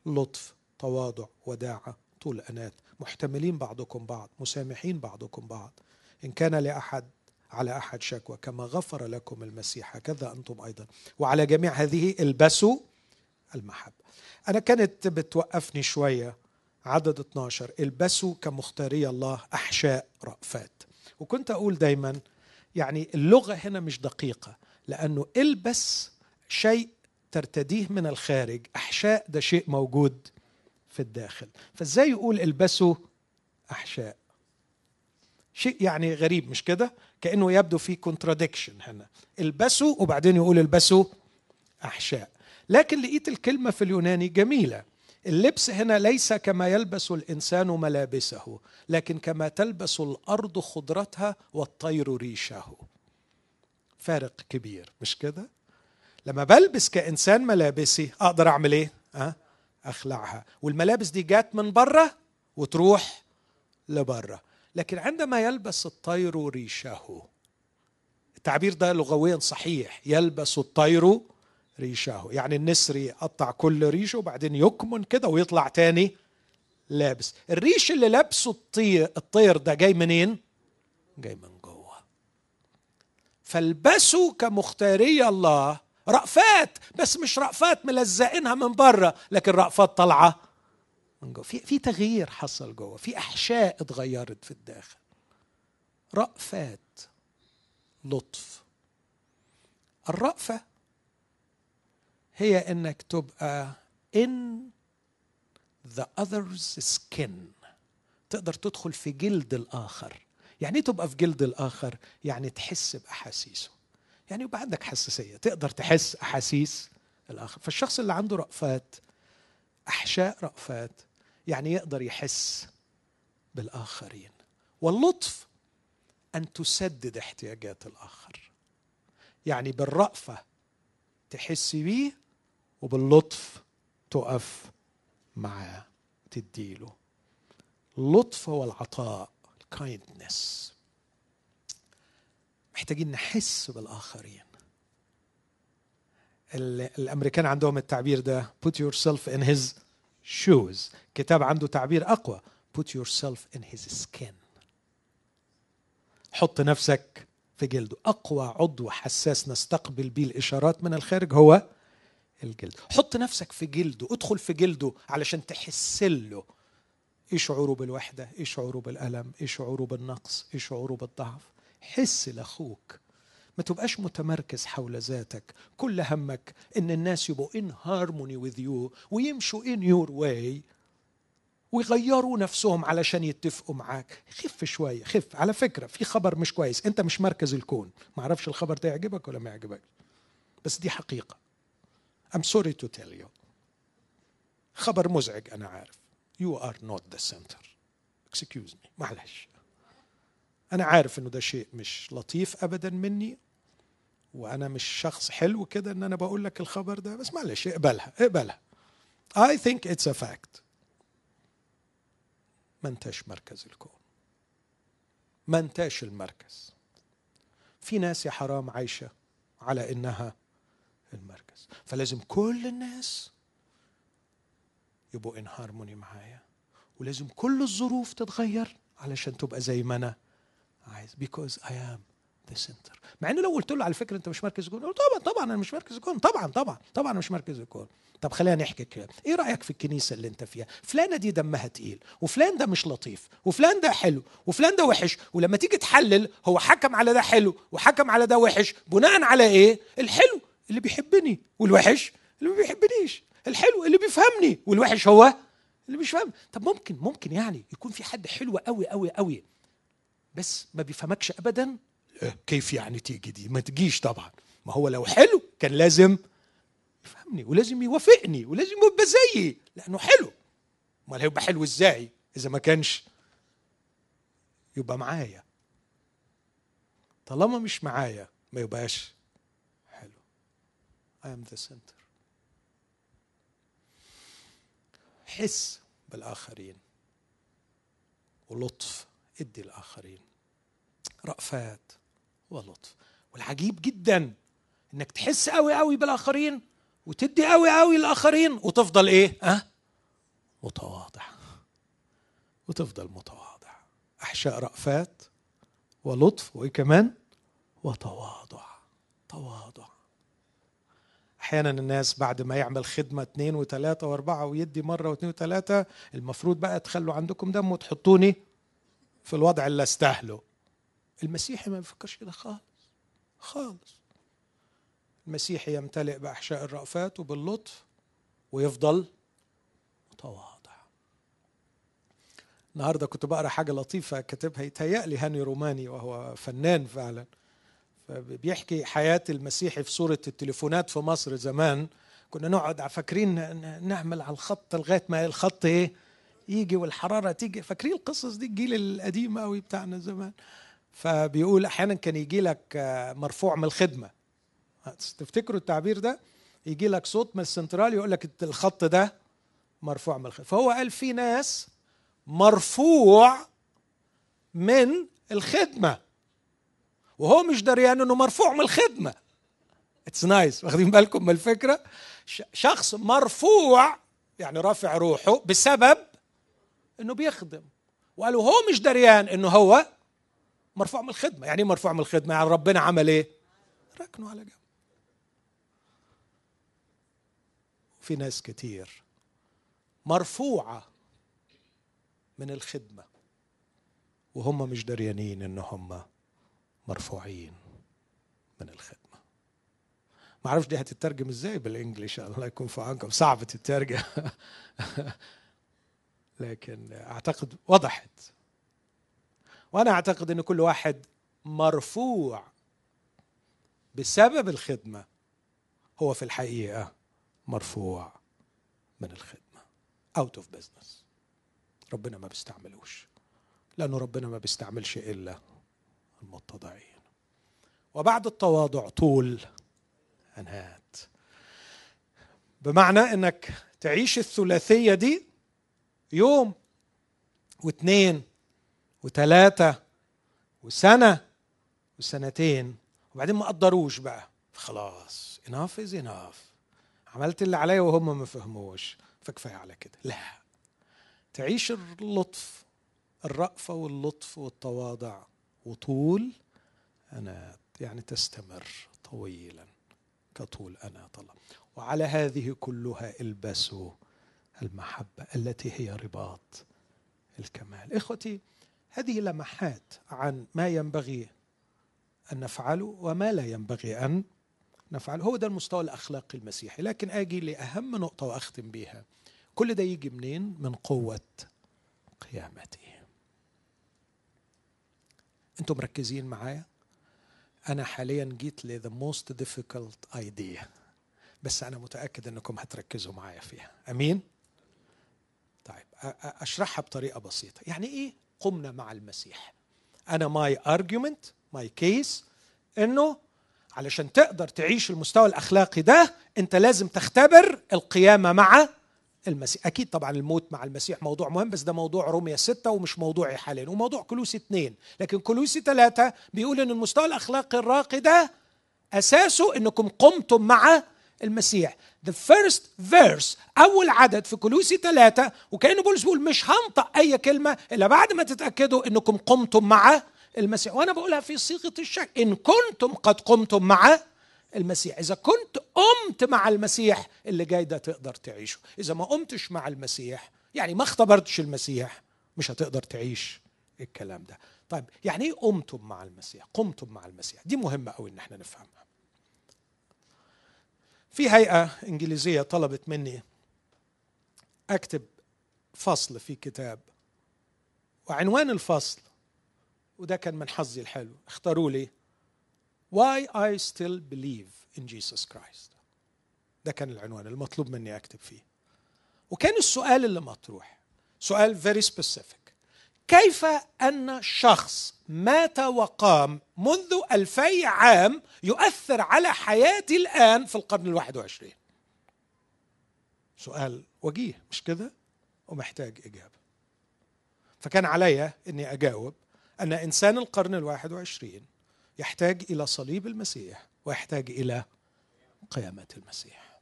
لطف تواضع وداعة طول أنات محتملين بعضكم بعض مسامحين بعضكم بعض. إن كان لأحد على أحد شكوى كما غفر لكم المسيح. هكذا أنتم أيضا. وعلى جميع هذه البسوا المحبة أنا كانت بتوقفني شوية عدد 12 البسوا كمختاري الله أحشاء رأفات. وكنت أقول دايما يعني اللغة هنا مش دقيقة لأنه البس شيء ترتديه من الخارج. أحشاء ده شيء موجود في الداخل. فإزاي يقول البسوا أحشاء؟ شيء يعني غريب مش كده؟ كأنه يبدو في كونتراديكشن هنا. البسوا وبعدين يقول البسوا أحشاء. لكن لقيت الكلمة في اليوناني جميلة. اللبس هنا ليس كما يلبس الإنسان ملابسه لكن كما تلبس الأرض خضرتها والطير ريشه. فارق كبير مش كده؟ لما بلبس كإنسان ملابسي أقدر أعمل إيه؟ أه؟ أخلعها. والملابس دي جات من بره وتروح لبره لكن عندما يلبس الطير ريشه التعبير ده لغويا صحيح يلبس الطير ريشه يعني النسر يقطع كل ريشه وبعدين يكمن كده ويطلع تاني لابس. الريش اللي لابسه الطير الطير ده جاي منين؟ جاي من جوه. فالبسوا كمختاري الله رأفات بس مش رأفات ملزقينها من بره لكن رأفات طالعة من جوه. في في تغيير حصل جوه. في أحشاء اتغيرت في الداخل. رأفات لطف. الرأفة هي إنك تبقى in the other's skin. تقدر تدخل في جلد الآخر. يعني إيه تبقى في جلد الآخر؟ يعني تحس بأحاسيسه. يعني يبقى عندك حساسية. تقدر تحس أحاسيس الآخر. فالشخص اللي عنده رأفات أحشاء رأفات يعني يقدر يحس بالآخرين. واللطف أن تسدد احتياجات الآخر. يعني بالرأفة تحسي بيه وباللطف تقف معاه تديله. اللطف والعطاء الكايندنس محتاجين نحس بالآخرين. الأمريكان عندهم التعبير ده put yourself in his shoes. كتاب عنده تعبير أقوى. Put yourself in his skin. حط نفسك في جلده. أقوى عضو حساس نستقبل به الإشارات من الخارج هو الجلد. حط نفسك في جلده. ادخل في جلده علشان تحس له. إيه شعوره بالوحده إيه شعوره بالالم إيه شعوره بالنقص إيه شعوره بالضعف حس لأخوك. ما تبقاش متمركز حول ذاتك. كل همك إن الناس يبقوا in harmony with you ويمشوا in your way. ويغيروا نفسهم علشان يتفقوا معاك. خف شوية خف. على فكرة في خبر مش كويس. أنت مش مركز الكون. ما أعرفش الخبر ده يعجبك ولا ما يعجبك بس دي حقيقة. I'm sorry to tell you. خبر مزعج أنا عارف. You are not the center. Excuse me. معلش. أنا عارف إنه ده شيء مش لطيف أبدا مني وأنا مش شخص حلو كده إن أنا بقول لك الخبر ده. بس معلش اقبلها اقبلها. I think it's a fact. ما انتش مركز الكون. ما انتش المركز. في ناس يا حرام عايشة على إنها المركز. فلازم كل الناس يبقوا ان هارموني معايا. ولازم كل الظروف تتغير علشان تبقى زي ما أنا عايز. Because I am the center. مع ان لو قلت له على فكرة أنت مش مركز الكون طبعا طبعا أنا مش مركز الكون طبعا طبعا طبعا أنا مش مركز الكون طب خلينا نحكي كده إيه رأيك في الكنيسة اللي أنت فيها؟ فلانة دي دمها تقيل وفلان ده مش لطيف وفلان ده حلو وفلان ده وحش ولما تيجي تحلل هو حكم على ده حلو وحكم على ده وحش بناء على إيه؟ الحلو اللي بيحبني والوحش اللي ما بيحبنيش الحلو اللي بيفهمني والوحش هو اللي مش فاهم. طب ممكن ممكن يعني يكون في حد حلو قوي قوي قوي بس ما بيفهمكش ابدا؟ كيف يعني تيجي دي؟ ما تجيش طبعا. ما هو لو حلو كان لازم يفهمني ولازم يوافقني ولازم يبقى زيي لأنه حلو. أمال هيبقى حلو إزاي؟ إذا ما كانش يبقى معايا. طالما مش معايا ما يبقاش حلو. I am the center. حس بالآخرين. ولطف ادي الآخرين. رأفات. ولطف والعجيب جدا إنك تحس قوي قوي بالآخرين وتدي قوي قوي للآخرين وتفضل إيه؟ ها متواضع. وتفضل متواضع. أحشاء رأفات ولطف وإيه كمان؟ وتواضع. تواضع. أحيانا الناس بعد ما يعمل خدمة اثنين وثلاثه وأربعة ويدي مرة واثنين وثلاثه المفروض بقى تخلوا عندكم دم وتحطوني في الوضع اللي أستاهله. المسيحي ما بيفكرش كده خالص خالص. المسيحي يمتلئ بأحشاء الرأفات وباللطف ويفضل متواضع. النهارده كنت بقرأ حاجة لطيفة كاتبها يتهيألي هاني روماني وهو فنان فعلا. بيحكي حياة المسيحي في صورة التليفونات في مصر زمان. كنا نقعد فاكرين نعمل على الخط لغاية ما الخط إيه؟ يجي والحرارة تيجي. فاكرين القصص دي؟ الجيل القديم قوي بتاعنا زمان. فبيقول أحيانا كان يجي لك مرفوع من الخدمة. تفتكروا التعبير ده؟ يجي لك صوت من السنترال يقول لك الخط ده مرفوع من الخدمة. فهو قال في ناس مرفوع من الخدمة. وهو مش دريان إنه مرفوع من الخدمة. It's nice. واخدين بالكم من الفكرة؟ شخص مرفوع يعني رافع روحه بسبب إنه بيخدم. وقالوا هو مش دريان إنه هو مرفوع من الخدمة. يعني إيه مرفوع من الخدمة؟ يعني ربنا عمل إيه؟ ركنه على جنب. في ناس كتير مرفوعة من الخدمة وهم مش دريانين إن هم مرفوعين من الخدمة. ما أعرفش دي هتترجم إزاي بالانجلش الله يكون في عونكم. صعب تترجم. لكن أعتقد وضحت. وأنا أعتقد إن كل واحد مرفوع بسبب الخدمة. هو في الحقيقة مرفوع من الخدمة. out of business ربنا ما بيستعملوش. لأنه ربنا ما بيستعملش إلا المتضعين. وبعد التواضع طول أنهات. بمعنى إنك تعيش الثلاثية دي يوم واثنين وثلاثه وسنة وسنتين. وبعدين ما قدروش بقى. خلاص enough is enough. عملت اللي عليا وهم ما فهموش. فكفاية على كده. لا. تعيش اللطف الرأفة واللطف والتواضع. وطول أنا يعني تستمر طويلا. كطول أنا طلع وعلى هذه كلها البسوا المحبة التي هي رباط الكمال. إخوتي هذه لمحات عن ما ينبغي أن نفعله وما لا ينبغي أن نفعله هو ده المستوى الأخلاقي المسيحي. لكن أجي لأهم نقطة وأختم بها كل ده يجي منين؟ من قوة قيامته. أنتم مركزين معايا؟ أنا حاليا جيت ل the most difficult idea. بس أنا متأكد أنكم هتركزوا معايا فيها. أمين؟ طيب أشرحها بطريقة بسيطة. يعني إيه؟ قمنا مع المسيح. أنا my argument my case إنه علشان تقدر تعيش المستوى الأخلاقي ده أنت لازم تختبر القيامة مع المسيح. أكيد طبعا الموت مع المسيح موضوع مهم بس ده موضوع رومية ستة ومش موضوعي حاليا وموضوع كلوسي اثنين لكن كلوسي ثلاثة بيقول أن المستوى الأخلاقي الراقي ده أساسه أنكم قمتم مع المسيح. The first verse أول عدد في كلوسي ثلاثة وكأنه بولس بيقول مش هنطق أي كلمة إلا بعد ما تتأكدوا أنكم قمتم مع المسيح. وأنا بقولها في صيغة الشك إن كنتم قد قمتم مع المسيح. إذا كنت قمت مع المسيح اللي جاي ده تقدر تعيشه. إذا ما قمتش مع المسيح يعني ما اختبرتش المسيح مش هتقدر تعيش الكلام ده. طيب يعني إيه قمتم مع المسيح؟ قمتم مع المسيح. دي مهمة قوي إن إحنا نفهمها. في هيئة إنجليزية طلبت مني أكتب فصل في كتاب وعنوان الفصل وده كان من حظي الحلو اختاروا لي why I still believe in Jesus Christ ده كان العنوان المطلوب مني أكتب فيه. وكان السؤال اللي مطروح سؤال very specific كيف أن شخص مات وقام منذ ألفي عام يؤثر على حياتي الآن في القرن الواحد وعشرين؟ سؤال وجيه مش كده؟ ومحتاج إجابة. فكان علي أني أجاوب أن إنسان القرن الواحد وعشرين يحتاج إلى صليب المسيح ويحتاج إلى قيامة المسيح.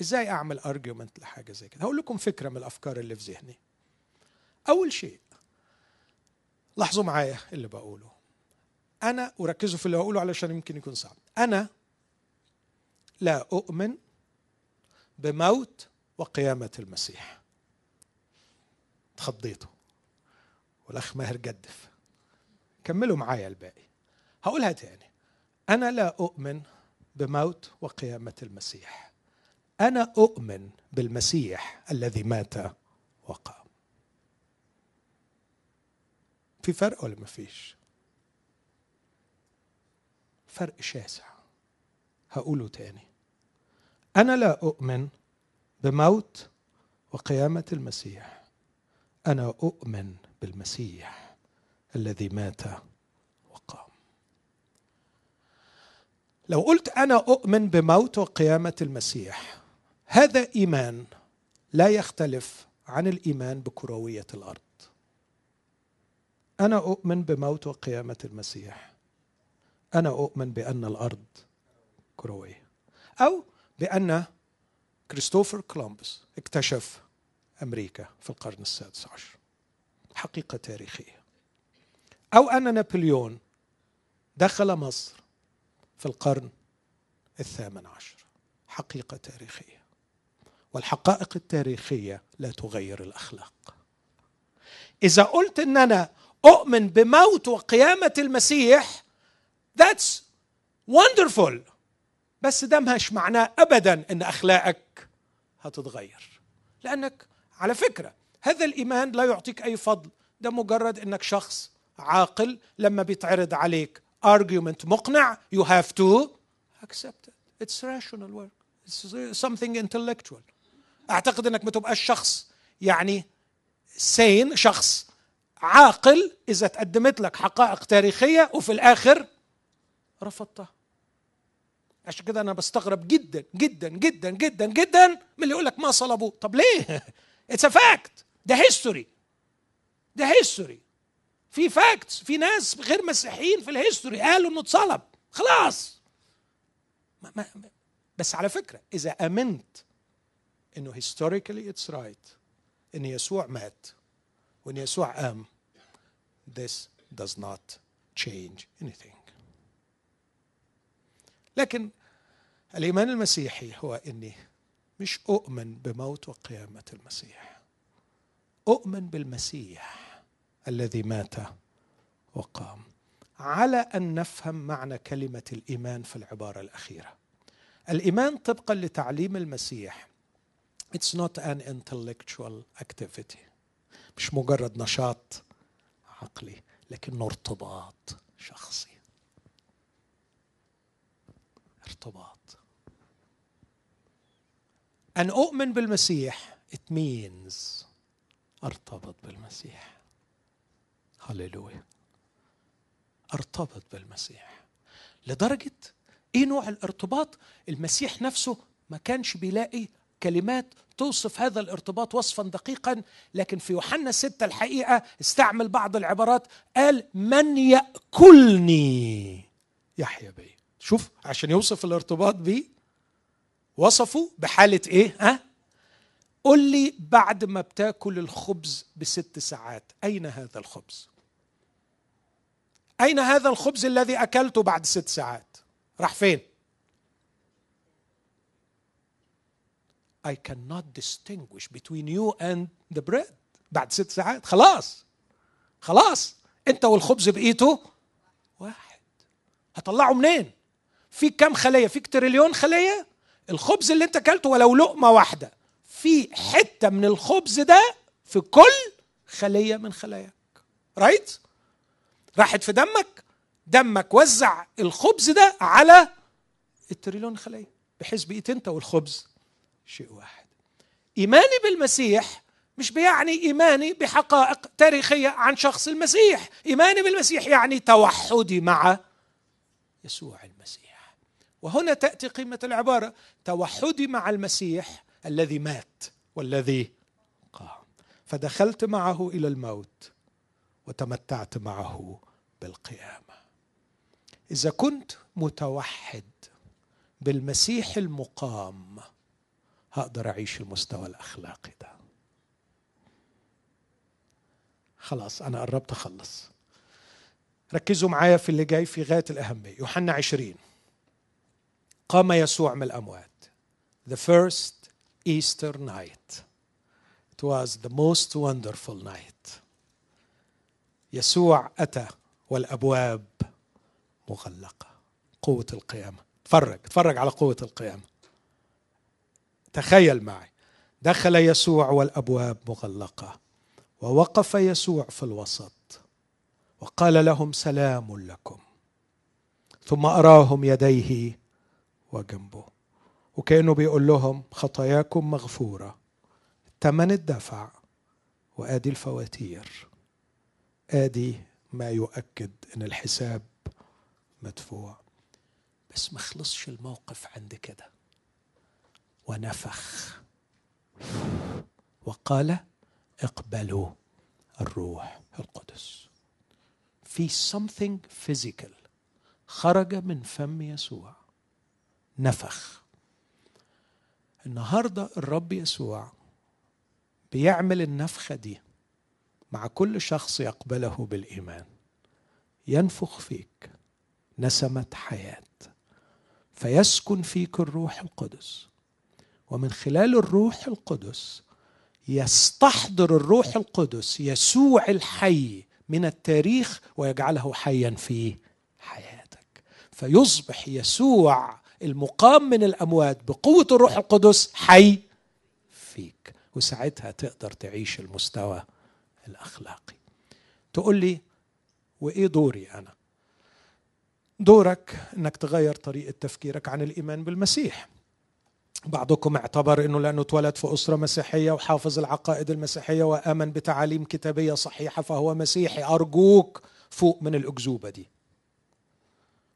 إزاي أعمل أرجيومنت لحاجة زي كده؟ هقول لكم فكرة من الأفكار اللي في ذهني. أول شيء لاحظوا معايا اللي بقوله. أنا وركزوا في اللي بقوله علشان يمكن يكون صعب. أنا لا أؤمن بموت وقيامة المسيح. تخضيته. والأخ ماهر جدف. كملوا معايا الباقي. هقولها تاني. أنا لا أؤمن بموت وقيامة المسيح. أنا أؤمن بالمسيح الذي مات وقام. في فرق ولا ما فيش؟ فرق شاسع. هقوله تاني. أنا لا أؤمن بموت وقيامة المسيح. أنا أؤمن بالمسيح الذي مات وقام. لو قلت أنا أؤمن بموت وقيامة المسيح هذا إيمان لا يختلف عن الإيمان بكروية الأرض. أنا أؤمن بموت وقيامة المسيح. أنا أؤمن بأن الأرض كروية. أو بأن كريستوفر كولومبوس اكتشف أمريكا في القرن السادس عشر. حقيقة تاريخية. أو أن نابليون دخل مصر في القرن الثامن عشر. حقيقة تاريخية. والحقائق التاريخية لا تغير الأخلاق. إذا قلت أن أنا أؤمن بموت وقيامة المسيح that's wonderful. بس ده مش معناه أبدا أن أخلاقك هتتغير. لأنك على فكرة هذا الإيمان لا يعطيك أي فضل. ده مجرد أنك شخص عاقل لما بيتعرض عليك argument مقنع you have to accept it. It's rational work. It's something intellectual. أعتقد أنك ما تبقاش شخص يعني sane شخص عاقل إذا تقدمت لك حقائق تاريخية وفي الآخر رفضتها. عشان كده أنا بستغرب جدا جدا جدا جدا جدا من اللي يقول لك ما صلبوه. طب ليه؟ it's fact ده history ده history في facts في ناس غير مسيحيين في ال history قالوا إنه اتصلب. خلاص. ما ما بس على فكرة إذا آمنت إنه historically it's right إن يسوع مات وان يسوع قام this does not change anything. لكن الإيمان المسيحي هو إني مش أؤمن بموت وقيامة المسيح. أؤمن بالمسيح الذي مات وقام. على أن نفهم معنى كلمة الإيمان في العبارة الأخيرة. الإيمان طبقا لتعليم المسيح. It's not an intellectual activity. مش مجرد نشاط عقلي لكنه ارتباط شخصي. ارتباط. أن أؤمن بالمسيح it means أرتبط بالمسيح. هللويا. أرتبط بالمسيح. لدرجة إيه نوع الارتباط؟ المسيح نفسه ما كانش بيلاقي كلمات توصف هذا الارتباط وصفا دقيقا لكن في يوحنا ستة الحقيقة استعمل بعض العبارات قال من يأكلني؟ يحيى بي. شوف عشان يوصف الارتباط بيه وصفه بحالة إيه؟ ها؟ قل لي بعد ما بتاكل الخبز بست ساعات أين هذا الخبز؟ أين هذا الخبز الذي أكلته بعد ست ساعات؟ راح فين؟ I cannot distinguish between you and the bread. بعد ست ساعات خلاص. خلاص. انت والخبز بقيته واحد. هطلعه منين؟ في كم خلية؟ فيك تريليون خلية؟ الخبز اللي انت اكلته ولو لقمة واحدة. في حتة من الخبز ده في كل خلية من خلاياك. رايت راحت في دمك؟ دمك وزع الخبز ده على التريليون خلية. بحيث بقيت انت والخبز شيء واحد. إيماني بالمسيح مش بيعني إيماني بحقائق تاريخية عن شخص المسيح. إيماني بالمسيح يعني توحدي مع يسوع المسيح. وهنا تأتي قيمة العبارة توحدي مع المسيح الذي مات والذي قام. فدخلت معه إلى الموت وتمتعت معه بالقيامة. إذا كنت متوحد بالمسيح المقام هقدر أعيش المستوى الأخلاقي ده. خلاص أنا قربت أخلص. ركزوا معايا في اللي جاي في غاية الأهمية. يوحنا عشرين. قام يسوع من الأموات. The first Easter night. It was the most wonderful night. يسوع أتى والأبواب مغلقة. قوة القيامة. اتفرج اتفرج على قوة القيامة. تخيل معي. دخل يسوع والأبواب مغلقة ووقف يسوع في الوسط وقال لهم سلام لكم. ثم أراهم يديه وجنبه وكأنه بيقول لهم خطاياكم مغفورة ثمن الدفع وآدي الفواتير. آدي ما يؤكد إن الحساب مدفوع. بس ما خلصش الموقف عند كده. ونفخ. وقال اقبلوا الروح القدس. في something physical. خرج من فم يسوع. نفخ. النهارده الرب يسوع بيعمل النفخه دي مع كل شخص يقبله بالإيمان. ينفخ فيك نسمة حياة. فيسكن فيك الروح القدس. ومن خلال الروح القدس يستحضر الروح القدس يسوع الحي من التاريخ ويجعله حيا في حياتك. فيصبح يسوع المقام من الأموات بقوة الروح القدس حي فيك وساعتها تقدر تعيش المستوى الأخلاقي. تقول لي وإيه دوري أنا؟ دورك إنك تغير طريقة تفكيرك عن الإيمان بالمسيح. بعضكم اعتبر إنه لأنه اتولد في أسرة مسيحية وحافظ العقائد المسيحية وآمن بتعاليم كتابية صحيحة فهو مسيحي. أرجوك فوق من الأكذوبة دي.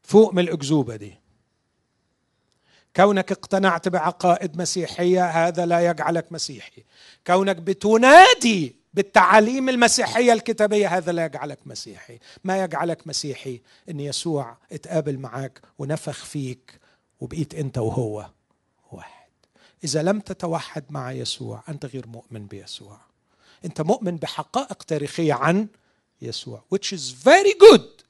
فوق من الأكذوبة دي. كونك اقتنعت بعقائد مسيحية هذا لا يجعلك مسيحي. كونك بتنادي بالتعاليم المسيحية الكتابية هذا لا يجعلك مسيحي. ما يجعلك مسيحي إن يسوع اتقابل معاك ونفخ فيك وبقيت أنت وهو. إذا لم تتوحد مع يسوع أنت غير مؤمن بيسوع. أنت مؤمن بحقائق تاريخية عن يسوع which is very good.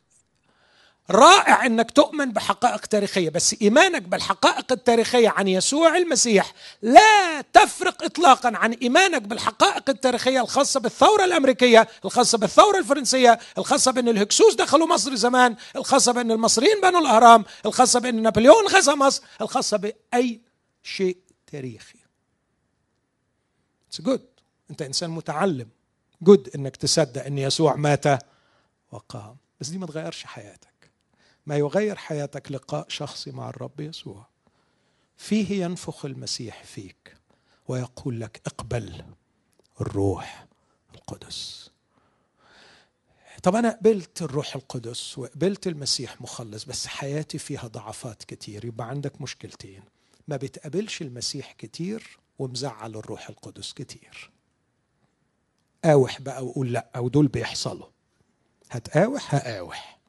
رائع إنك تؤمن بحقائق تاريخية بس إيمانك بالحقائق التاريخية عن يسوع المسيح لا تفرق اطلاقا عن إيمانك بالحقائق التاريخية الخاصة بالثورة الأمريكية الخاصة بالثورة الفرنسية الخاصة بأن الهكسوس دخلوا مصر زمان الخاصة بأن المصريين بنوا الأهرام الخاصة بأن نابليون غزا مصر الخاصة بأي شيء تاريخي. it's good أنت إنسان متعلم. good إنك تصدق إن يسوع مات وقام. بس دي ما تغيرش حياتك. ما يغير حياتك لقاء شخصي مع الرب يسوع. فيه ينفخ المسيح فيك ويقول لك اقبل الروح القدس. طب أنا قبلت الروح القدس وقبلت المسيح مخلص بس حياتي فيها ضعفات كتير. يبقى عندك مشكلتين. ما بتقابلش المسيح كتير ومزعل الروح القدس كتير. قاوح بقى وقول لأ ودول بيحصلوا. هتقاوح؟ هقاوح.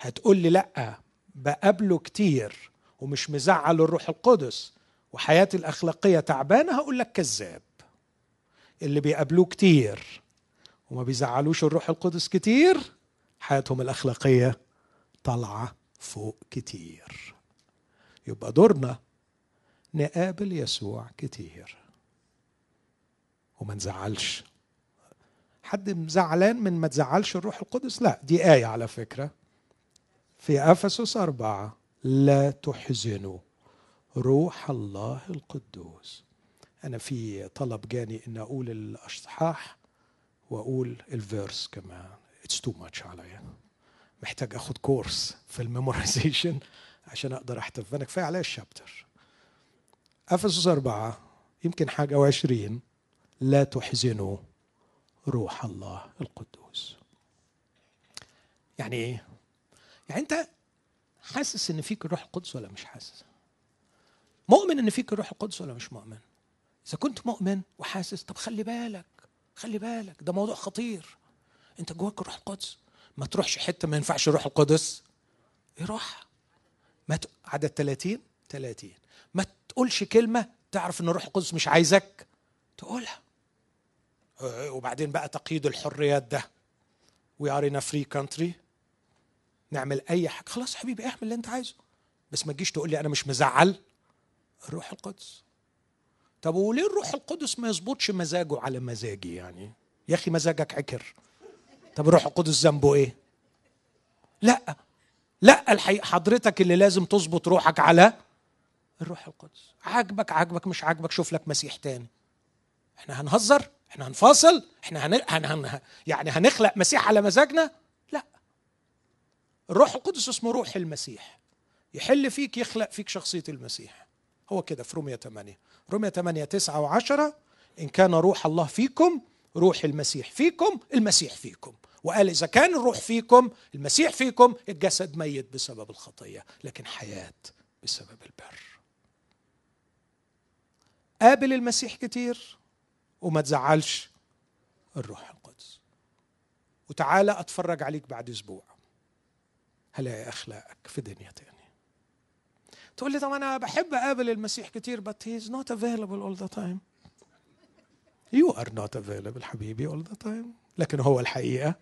هتقول لي لأ بقابله كتير ومش مزعل الروح القدس وحياتي الأخلاقية تعبانة هقول لك كذاب. اللي بيقابلوه كتير وما بيزعلوش الروح القدس كتير حياتهم الأخلاقية طالعة فوق كتير. يبقى دورنا نقابل يسوع كتير. وما نزعلش حد مزعلان من ما تزعلش الروح القدس؟ لا دي آية على فكرة. في أفسس أربعة لا تحزنوا روح الله القدوس. أنا في طلب جاني إن أقول الأصحاح وأقول ال verse كمان. it's too much عليا. محتاج أخد course في ال memorization عشان أقدر أحتفظ. أنا كفاية عليا ال chapter. أفسس أربعة يمكن حاجة وعشرين. لا تحزنوا روح الله القدوس. يعني إيه؟ يعني أنت حاسس إن فيك الروح القدس ولا مش حاسس؟ مؤمن إن فيك الروح القدس ولا مش مؤمن؟ إذا كنت مؤمن وحاسس طب خلي بالك خلي بالك ده موضوع خطير. أنت جواك الروح القدس. ما تروحش حتة ما ينفعش الروح القدس. يروح ما ت... عدد 30 30 ما تقولش كلمة تعرف إن الروح القدس مش عايزك تقولها. وبعدين بقى تقييد الحريات ده. we are in free country نعمل أي حاجة. خلاص حبيبي اعمل اللي أنت عايزه. بس ما تجيش تقول لي أنا مش مزعل. الروح القدس. طب وليه الروح القدس ما يظبطش مزاجه على مزاجي يعني؟ يا أخي مزاجك عكر. طب الروح القدس ذنبه إيه؟ لا. لا الحقيقة حضرتك اللي لازم تظبط روحك على الروح القدس. عاجبك عاجبك مش عاجبك شوف لك مسيح تاني. إحنا هنهزر إحنا هنفاصل إحنا هن... هن... هن... يعني هنخلق مسيح على مزاجنا؟ لا. الروح القدس اسمه روح المسيح. يحل فيك يخلق فيك شخصية المسيح. هو كده في رومية 8 رومية 8 9 و10 إن كان روح الله فيكم روح المسيح فيكم المسيح فيكم. وقال إذا كان الروح فيكم المسيح فيكم الجسد ميت بسبب الخطية لكن حياة بسبب البر. قابل المسيح كتير وما تزعلش الروح القدس. وتعالى أتفرج عليك بعد أسبوع. هلاقي أخلاقك في دنيا تاني تقول لي طب أنا بحب أقابل المسيح كتير but he is not available all the time. You are not available حبيبي all the time. لكن هو الحقيقة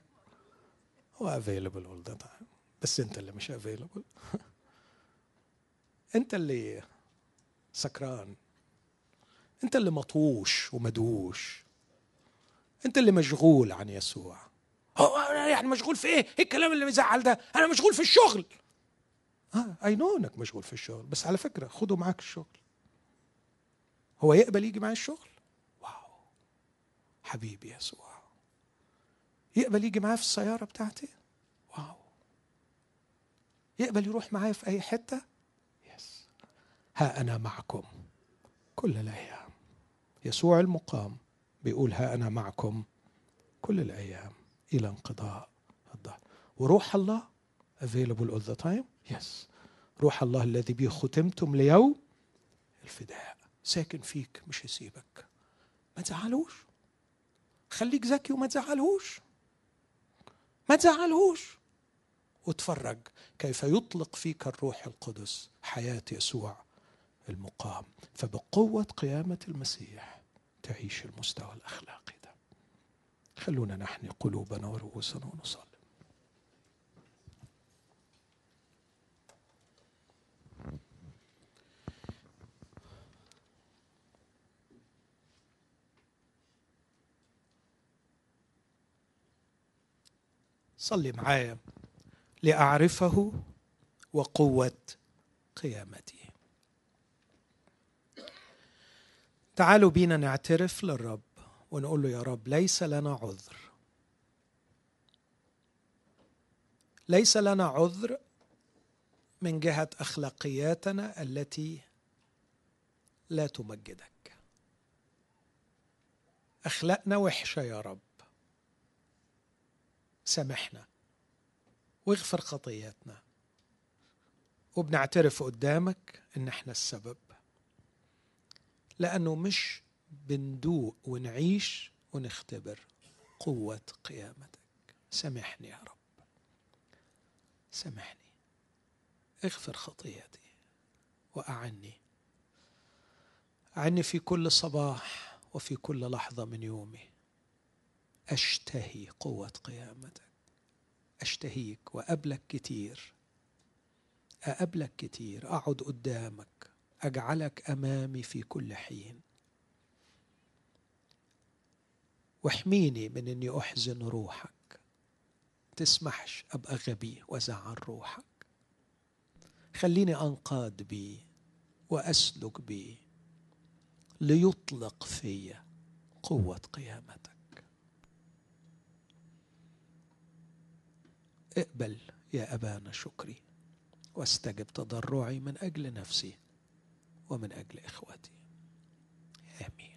هو available all the time. بس أنت اللي مش available. أنت اللي سكران. انت اللي مطوش ومدوش انت اللي مشغول عن يسوع هو يعني مشغول في إيه؟ إيه الكلام اللي بيزعل ده؟ أنا مشغول في الشغل. آه I know إنك مشغول في الشغل بس على فكرة خده معاك الشغل. هو يقبل يجي معايا الشغل؟ wow حبيبي يسوع. يقبل يجي معايا في السيارة بتاعتي؟ wow. يقبل يروح معايا في أي حتة؟ يس. ها أنا معكم كل الأيام. يسوع المقام بيقول ها أنا معكم كل الأيام إلى انقضاء الظهر. وروح الله available all the time. Yes. روح الله الذي به ختمتم ليوم الفداء. ساكن فيك مش هيسيبك ما تزعلوش خليك ذكي وما تزعلهوش. ما تزعلهوش. واتفرج كيف يطلق فيك الروح القدس حياة يسوع. المقام. فبقوة قيامة المسيح تعيش المستوى الأخلاقي ده. خلونا نحني قلوبنا ورؤوسنا ونصلي. صلي معايا لأعرفه وقوة قيامته. تعالوا بينا نعترف للرب ونقول له يا رب ليس لنا عذر. ليس لنا عذر من جهة أخلاقياتنا التي لا تمجدك. أخلاقنا وحشة يا رب. سامحنا واغفر خطياتنا. وبنعترف قدامك إن إحنا السبب. لأنه مش بندوق ونعيش ونختبر قوة قيامتك. سامحني يا رب. سامحني. اغفر خطيتي وأعني. أعني في كل صباح وفي كل لحظة من يومي. أشتهي قوة قيامتك. أشتهيك وأقابلك كتير. أقابلك كتير. أقعد قدامك. أجعلك أمامي في كل حين. واحميني من إني أحزن روحك. تسمحش أبقى غبي وازعل روحك. خليني أنقاد بي وأسلك بي ليطلق في قوة قيامتك. اقبل يا أبانا شكري واستجب تضرعي من أجل نفسي. ومن أجل إخوتي. آمين.